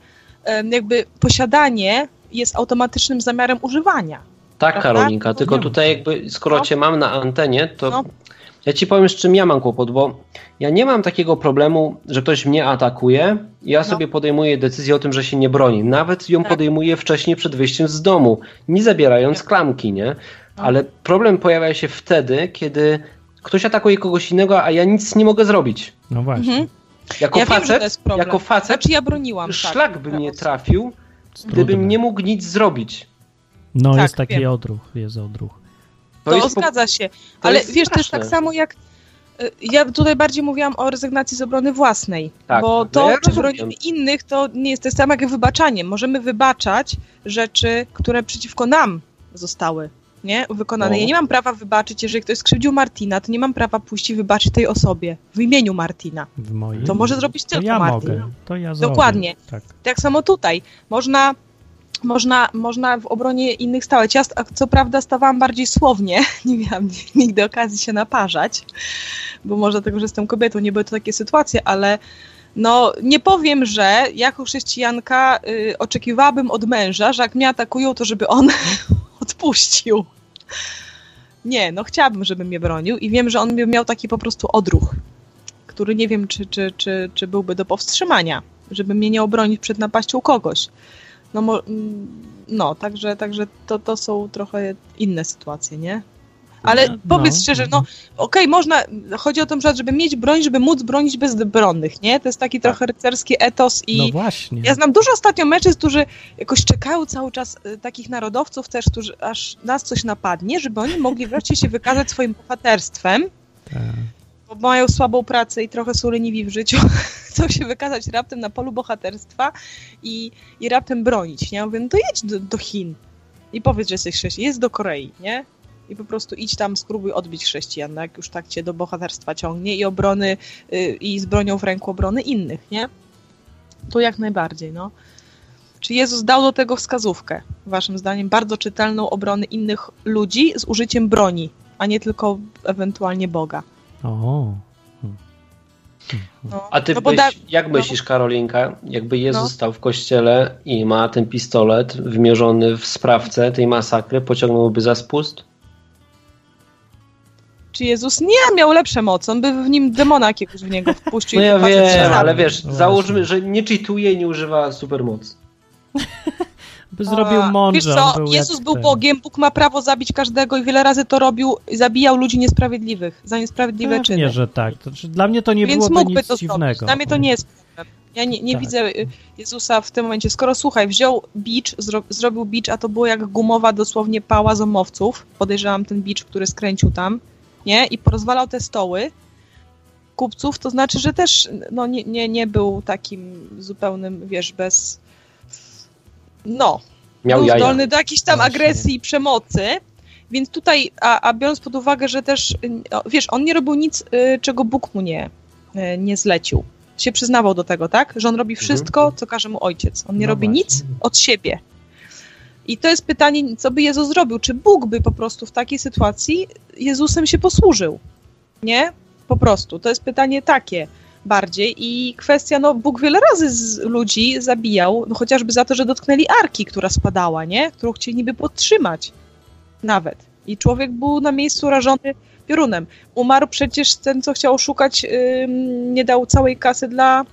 jakby posiadanie jest automatycznym zamiarem używania. Tak, Prawda? Karolinka, tylko tutaj jakby, skoro No. cię mam na antenie, to No. ja ci powiem, z czym ja mam kłopot, bo ja nie mam takiego problemu, że ktoś mnie atakuje i ja No. sobie podejmuję decyzję o tym, że się nie broni. Nawet ją Tak. podejmuję wcześniej przed wyjściem z domu, nie zabierając klamki, nie? No. Ale problem pojawia się wtedy, kiedy ktoś atakuje kogoś innego, a ja nic nie mogę zrobić. No właśnie. Mhm. Jako Ja wiem, że facet, to jest problem. jako facet, Znaczy ja broniłam. tak, szlak by mnie trafił, gdybym nie mógł nic zrobić. No Tak, jest taki wiem. odruch, jest odruch. To, jest po- zgadza się. Ale jest wiesz, to jest straszne. tak samo jak. y, Ja tutaj bardziej mówiłam o rezygnacji z obrony własnej, Tak, bo no to, ja czy bronimy innych, to nie jest to samo jak wybaczanie. Możemy wybaczać rzeczy, które przeciwko nam zostały nie? wykonane. No. Ja nie mam prawa wybaczyć, jeżeli ktoś skrzywdził Martina, to nie mam prawa pójść i wybaczyć tej osobie w imieniu Martina. W moim. To może zrobić To tylko ja Martin. mogę. To ja Dokładnie. Zrobię. Tak. Tak samo tutaj. Można, można, można w obronie innych stawać. Ja co prawda stawałam bardziej słownie, (laughs) nie miałam nigdy okazji się naparzać, bo może dlatego, że jestem kobietą, nie były to takie sytuacje, ale no nie powiem, że jako chrześcijanka y, oczekiwałabym od męża, że jak mnie atakują, to żeby on (laughs) odpuścił. Nie, no chciałabym, żeby mnie bronił i wiem, że on miał taki po prostu odruch, który nie wiem, czy, czy, czy, czy byłby do powstrzymania, żeby mnie nie obronić przed napaścią kogoś. No, mm, no także, także to, to są trochę inne sytuacje, nie? Ale No, powiedz no, szczerze, no. no okej, można, chodzi o to, że żeby mieć broń, żeby móc bronić bezbronnych, nie? To jest taki trochę rycerski etos i No właśnie. ja znam dużo ostatnio mężczyzn, którzy jakoś czekają cały czas, y, takich narodowców też, którzy aż nas coś napadnie, żeby oni mogli wreszcie się wykazać swoim bohaterstwem, Tak. bo mają słabą pracę i trochę są leniwi w życiu, (laughs) chcą się wykazać raptem na polu bohaterstwa i, i raptem bronić, nie? Ja mówię, no to jedź do, do Chin i powiedz, że jesteś chrześcijan, jedź do Korei, nie? I po prostu idź tam, spróbuj odbić chrześcijan, no jak już tak cię do bohaterstwa ciągnie i obrony, y, i z bronią w ręku obrony innych, nie? To jak najbardziej, no. Czy Jezus dał do tego wskazówkę, waszym zdaniem, bardzo czytelną obrony innych ludzi z użyciem broni, a nie tylko ewentualnie Boga? O. No, A ty no bo byś, da- jak no. myślisz, Karolinka, jakby Jezus No. stał w kościele i ma ten pistolet wymierzony w sprawcę tej masakry, pociągnąłby za spust? Czy Jezus nie miał lepsze mocy, on by w nim demona jakiegoś w niego wpuścił. No i ja wiem, ale wiesz, No załóżmy, że nie cheatuje i nie używa supermocy. (laughs) By zrobił mądrze. Wiesz co, był Jezus był ten. Bogiem, Bóg ma prawo zabić każdego i wiele razy to robił, zabijał ludzi niesprawiedliwych, za niesprawiedliwe czyny. Pewnie, że tak. To, dla mnie to nie Więc byłoby mógłby nic to dziwnego. zrobić. Dla mnie to nie jest problem. Ja nie, nie Tak. widzę y, Jezusa w tym momencie. Skoro słuchaj, wziął bicz, zro, zrobił bicz, a to było jak gumowa dosłownie pała zomowców. Podejrzewam ten bicz, który skręcił tam, nie? I porozwalał te stoły kupców, to znaczy, że też no, nie, nie, nie był takim zupełnym, wiesz, bez. No, Miał był jaja. zdolny do jakiejś tam Właśnie. agresji i przemocy. Więc tutaj, a, a biorąc pod uwagę, że też, wiesz, on nie robił nic, y, czego Bóg mu nie, y, nie zlecił. Się przyznawał do tego, tak? Że on robi wszystko, co każe mu ojciec. On nie Mhm. No robi właśnie. nic od siebie. I to jest pytanie, co by Jezus zrobił? Czy Bóg by po prostu w takiej sytuacji Jezusem się posłużył? Nie? Po prostu. To jest pytanie takie bardziej. I kwestia, no Bóg wiele razy z ludzi zabijał, no chociażby za to, że dotknęli arki, która spadała, nie? Którą chcieli niby podtrzymać. Nawet. I człowiek był na miejscu rażony piorunem. Umarł przecież ten, co chciał szukać, ym, nie dał całej kasy dla,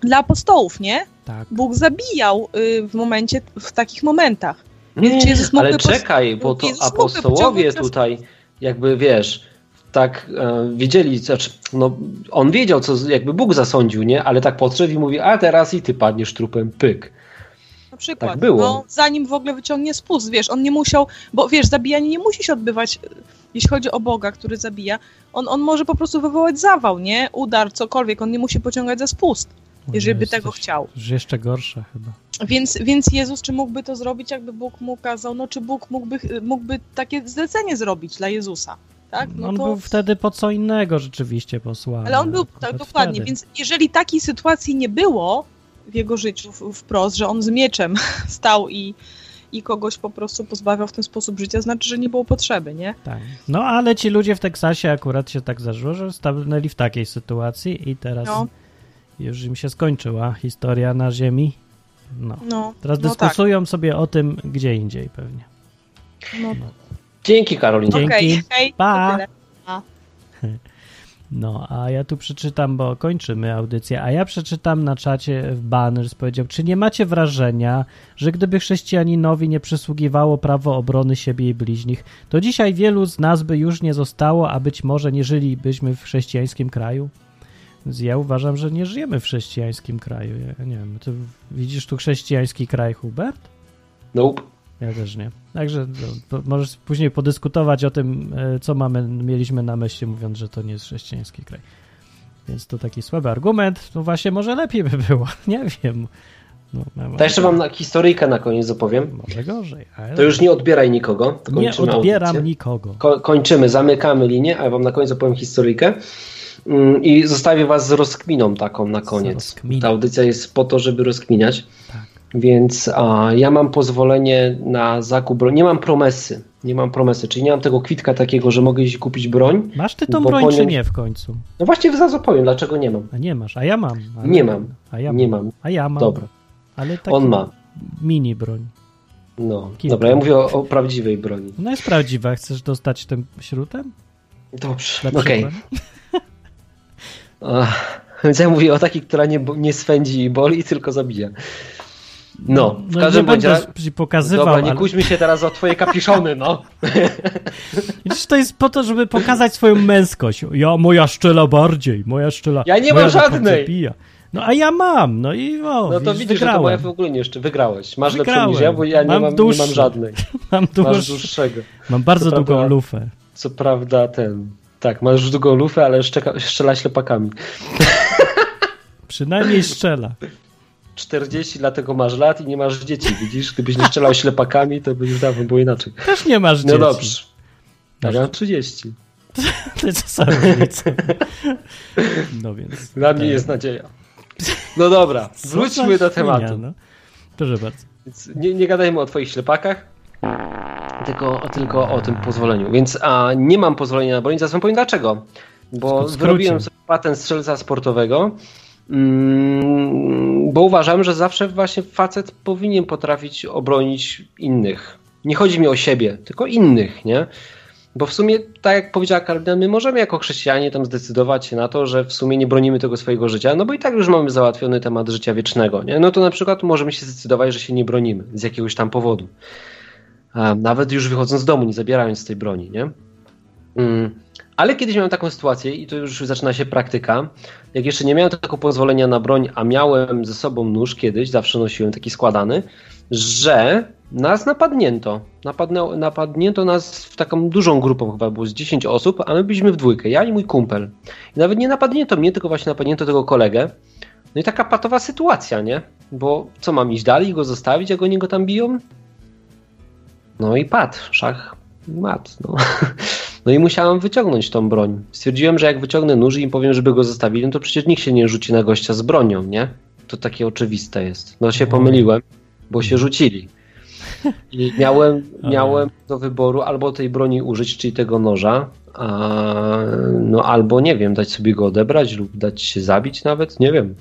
dla apostołów, nie? Tak. Bóg zabijał y, w momencie, w takich momentach. Nie, mógłby ale pos- czekaj, bo to Jezus apostołowie tutaj jakby wiesz, tak e, wiedzieli, znaczy, no on wiedział, co jakby Bóg zasądził, nie? Ale tak podszedł i mówi, a teraz i ty padniesz trupem, pyk. Na przykład. Tak było. No, zanim w ogóle wyciągnie spust, wiesz, on nie musiał, bo wiesz, zabijanie nie musi się odbywać, y, jeśli chodzi o Boga, który zabija. On, on może po prostu wywołać zawał, nie? Udar, cokolwiek, on nie musi pociągać za spust, jeżeli by tego chciał. Już jeszcze gorsze chyba. Więc, więc Jezus, czy mógłby to zrobić, jakby Bóg mu kazał, no czy Bóg mógłby, mógłby takie zlecenie zrobić dla Jezusa, tak? No on to... był wtedy po co innego rzeczywiście posłany. Ale on był, akurat tak, dokładnie, wtedy. więc jeżeli takiej sytuacji nie było w jego życiu wprost, że on z mieczem (laughs) stał i, i kogoś po prostu pozbawiał w ten sposób życia, znaczy, że nie było potrzeby, nie? Tak. No ale ci ludzie w Teksasie akurat się tak zdarzyło, że stanęli w takiej sytuacji i teraz No. już im się skończyła historia na ziemi. No. No, Teraz no tak. dyskutują sobie o tym gdzie indziej pewnie. No, Dzięki Karolinie. Dzięki. Okej, hej, Pa. tyle. (laughs) No, a ja tu przeczytam, bo kończymy audycję, a ja przeczytam na czacie w banner, powiedział, czy nie macie wrażenia, że gdyby chrześcijaninowi nie przysługiwało prawo obrony siebie i bliźnich, to dzisiaj wielu z nas by już nie zostało, a być może nie żylibyśmy w chrześcijańskim kraju? Więc ja uważam, że nie żyjemy w chrześcijańskim kraju. Ja nie wiem, ty widzisz tu chrześcijański kraj, Hubert? Nope. Ja też nie. Także no, możesz później podyskutować o tym, e, co mamy, mieliśmy na myśli, mówiąc, że to nie jest chrześcijański kraj. Więc to taki słaby argument. No właśnie, może lepiej by było. (laughs) Nie wiem. No, To jeszcze wam na historyjkę na koniec opowiem. Może gorzej. Ale To już nie odbieraj nikogo. nie odbieram audycję. nikogo. Ko- kończymy, zamykamy linię, a ja wam na koniec opowiem historyjkę. Mm, I zostawię was z rozkminą taką na koniec. Ta audycja jest po to, żeby rozkminiać. Tak. Więc a, ja mam pozwolenie na zakup broni. Nie mam promesy. Nie mam promesy, czyli nie mam tego kwitka takiego, że mogę iść kupić broń. Masz ty tą broń, czy nie w końcu? No właśnie zaraz opowiem, dlaczego nie mam. A nie masz, a ja mam. Nie mam. A ja Nie mam. A ja mam. Dobra. Ale taki On ma. mini broń. No, Kilka. dobra, ja mówię o, o prawdziwej broni. No jest prawdziwa. Chcesz dostać tym śrutem? Dobrze, okej. broń? (laughs) Więc ja mówię o takiej, która nie, nie swędzi i boli, tylko zabija. No, w No każdym będę razie... ci pokazywał, Dobra, nie ale... kłóćmy się teraz o twoje kapiszony, no. (laughs) Widzisz, to jest po to, żeby pokazać swoją męskość. Ja, moja szczela bardziej, moja szczela... Ja nie mam żadnej. Pija. No a ja mam, no i o, No to widzisz, widzisz, że to moja wygrałem. w ogóle nie jeszcze wygrałeś. Masz lepszą Wygrałem. niż ja, bo ja nie Mam mam, nie mam żadnej. (laughs) Mam, Masz dłuż... dłuższego. mam bardzo Co długą prawda- lufę. Co prawda ten... Tak, masz długą lufę, ale szczeka, strzela ślepakami. (laughs) Przynajmniej strzela. 40, dlatego masz lat i nie masz dzieci, widzisz? Gdybyś nie strzelał ślepakami, to by już dawno było inaczej. Też nie masz No dzieci. dobrze. Ja mam 30. To jest różnica. No więc... Dla mnie jest nadzieja. No dobra, (laughs) wróćmy do tematu. No. Proszę bardzo. Więc nie, nie gadajmy o twoich ślepakach, tylko, tylko o tym pozwoleniu. Więc a, nie mam pozwolenia na broń, zaraz wam powiem dlaczego. Bo wyrobiłem sobie patent strzelca sportowego, mm, bo uważam, że zawsze właśnie facet powinien potrafić obronić innych. Nie chodzi mi o siebie, tylko innych, nie? Bo w sumie, tak jak powiedziała Karolina, my możemy jako chrześcijanie tam zdecydować się na to, że w sumie nie bronimy tego swojego życia, no bo i tak już mamy załatwiony temat życia wiecznego, nie? No to na przykład możemy się zdecydować, że się nie bronimy z jakiegoś tam powodu. Nawet już wychodząc z domu, nie zabierając tej broni, nie? Mm. Ale kiedyś miałem taką sytuację i to już zaczyna się praktyka. Jak jeszcze nie miałem takiego pozwolenia na broń, a miałem ze sobą nóż kiedyś, zawsze nosiłem taki składany, że nas napadnięto. Napadnę, napadnięto nas w taką dużą grupą, chyba było z 10 osób, a my byliśmy w dwójkę, ja i mój kumpel. I nawet nie napadnięto mnie, tylko właśnie napadnięto tego kolegę. No i taka patowa sytuacja, nie? Bo co mam iść dalej, go zostawić, jak oni go tam biją? No i padł, szach mat. No. (laughs) no i musiałem wyciągnąć tą broń. Stwierdziłem, że jak wyciągnę nóż i im powiem, żeby go zostawili, no to przecież nikt się nie rzuci na gościa z bronią, nie? To takie oczywiste jest. No się pomyliłem, bo się rzucili. I (laughs) miałem, miałem do wyboru albo tej broni użyć, czyli tego noża, a, no albo nie wiem, dać sobie go odebrać lub dać się zabić nawet, nie wiem.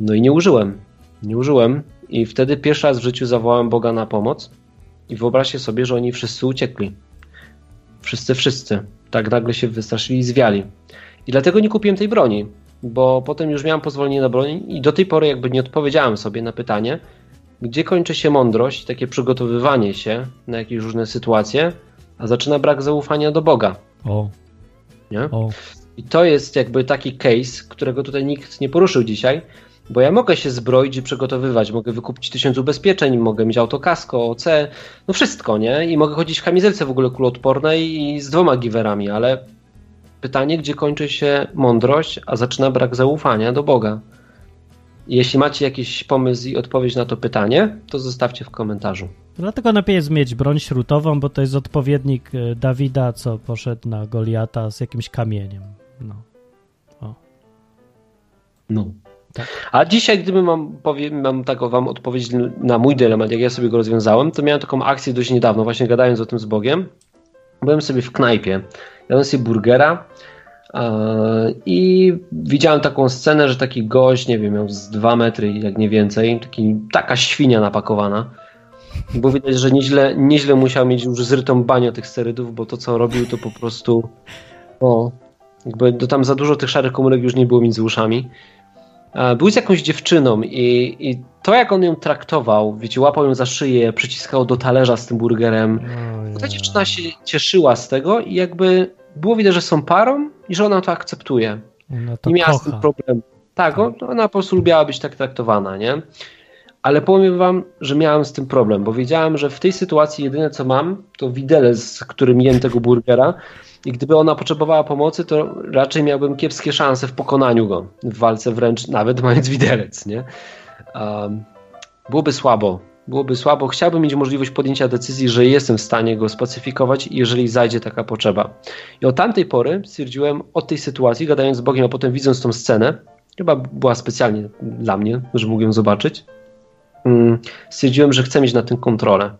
No i nie użyłem. Nie użyłem i wtedy pierwszy raz w życiu zawołałem Boga na pomoc i wyobraźcie sobie, że oni wszyscy uciekli. Wszyscy, wszyscy. Tak nagle się wystraszyli i zwiali. I dlatego nie kupiłem tej broni, bo potem już miałem pozwolenie na broń i do tej pory jakby nie odpowiedziałem sobie na pytanie, gdzie kończy się mądrość, takie przygotowywanie się na jakieś różne sytuacje, a zaczyna brak zaufania do Boga. O. Nie? O. I to jest jakby taki case, którego tutaj nikt nie poruszył dzisiaj, bo ja mogę się zbroić i przygotowywać, mogę wykupić tysiąc ubezpieczeń, mogę mieć autokasko, OC, no wszystko, nie? I mogę chodzić w kamizelce w ogóle kuloodpornej i z dwoma giwerami, ale pytanie, gdzie kończy się mądrość, a zaczyna brak zaufania do Boga. Jeśli macie jakiś pomysł i odpowiedź na to pytanie, to zostawcie w komentarzu. Dlatego lepiej jest mieć broń śrutową, bo to jest odpowiednik e, Dawida, co poszedł na Goliata z jakimś kamieniem. No. O. No. Tak. A dzisiaj, gdyby mam, powiem, mam taką wam odpowiedź na mój dylemat, jak ja sobie go rozwiązałem, to miałem taką akcję dość niedawno, właśnie gadając o tym z Bogiem. Byłem sobie w knajpie, jadłem sobie burgera i widziałem taką scenę, że taki gość, nie wiem, miał z dwa metry, jak nie więcej, taki, taka świnia napakowana. Bo widać, że nieźle, nieźle musiał mieć już zrytą banię tych sterydów, bo to co robił to po prostu o, jakby to tam za dużo tych szarych komórek już nie było między uszami. Był z jakąś dziewczyną i, i to jak on ją traktował, wiecie, łapał ją za szyję, przyciskał do talerza z tym burgerem. Ta dziewczyna się cieszyła z tego i jakby było widać, że są parą i że ona to akceptuje. Ona to nie miała kocha. z tym problemu. Tak, tak. ona po prostu lubiała być tak traktowana, nie? Ale powiem wam, że miałem z tym problem, bo wiedziałem, że w tej sytuacji jedyne co mam, to widelec, z którym jem tego burgera i gdyby ona potrzebowała pomocy, to raczej miałbym kiepskie szanse w pokonaniu go w walce wręcz, nawet mając widelec, nie? Um, byłoby słabo, byłoby słabo. Chciałbym mieć możliwość podjęcia decyzji, że jestem w stanie go spacyfikować, jeżeli zajdzie taka potrzeba. I od tamtej pory stwierdziłem, od tej sytuacji, gadając z Bogiem, a potem widząc tą scenę, chyba była specjalnie dla mnie, że mógł ją zobaczyć, stwierdziłem, że chcę mieć na tym kontrolę.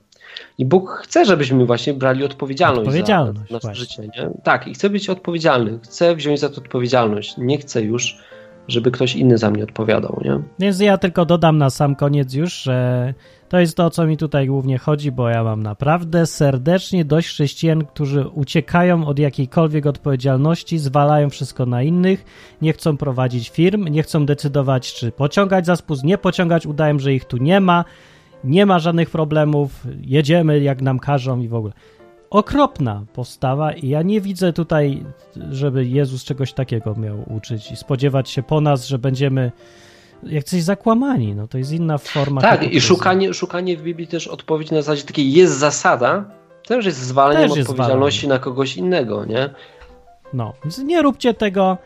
I Bóg chce, żebyśmy właśnie brali odpowiedzialność, odpowiedzialność za nasze życie. Nie? Tak, i chcę być odpowiedzialny. Chcę wziąć za to odpowiedzialność. Nie chcę już, żeby ktoś inny za mnie odpowiadał. Nie? Więc ja tylko dodam na sam koniec już, że to jest to, o co mi tutaj głównie chodzi, bo ja mam naprawdę serdecznie dość chrześcijan, którzy uciekają od jakiejkolwiek odpowiedzialności, zwalają wszystko na innych, nie chcą prowadzić firm, nie chcą decydować, czy pociągać za spust, nie pociągać, udają, że ich tu nie ma, nie ma żadnych problemów, jedziemy jak nam każą i w ogóle. Okropna postawa i ja nie widzę tutaj, żeby Jezus czegoś takiego miał uczyć i spodziewać się po nas, że będziemy jak coś zakłamani, no to jest inna forma. Tak, i szukanie, szukanie w Biblii też odpowiedzi na zasadzie takiej jest zasada, też jest zwaleniem też jest odpowiedzialności zwalenie. na kogoś innego, nie? No, więc nie róbcie tego,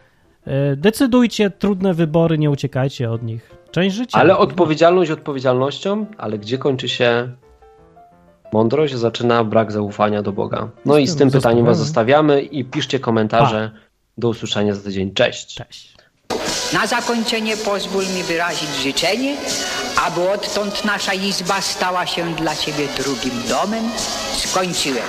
e, decydujcie, trudne wybory, nie uciekajcie od nich. Część życia. Ale odpowiedzialność odpowiedzialnością, ale gdzie kończy się mądrość, zaczyna brak zaufania do Boga. No i z tym pytaniem was zostawiamy i piszcie komentarze. Pa. Do usłyszenia za tydzień. Cześć. Cześć. Na zakończenie pozwól mi wyrazić życzenie, aby odtąd nasza izba stała się dla Ciebie drugim domem. Skończyłem.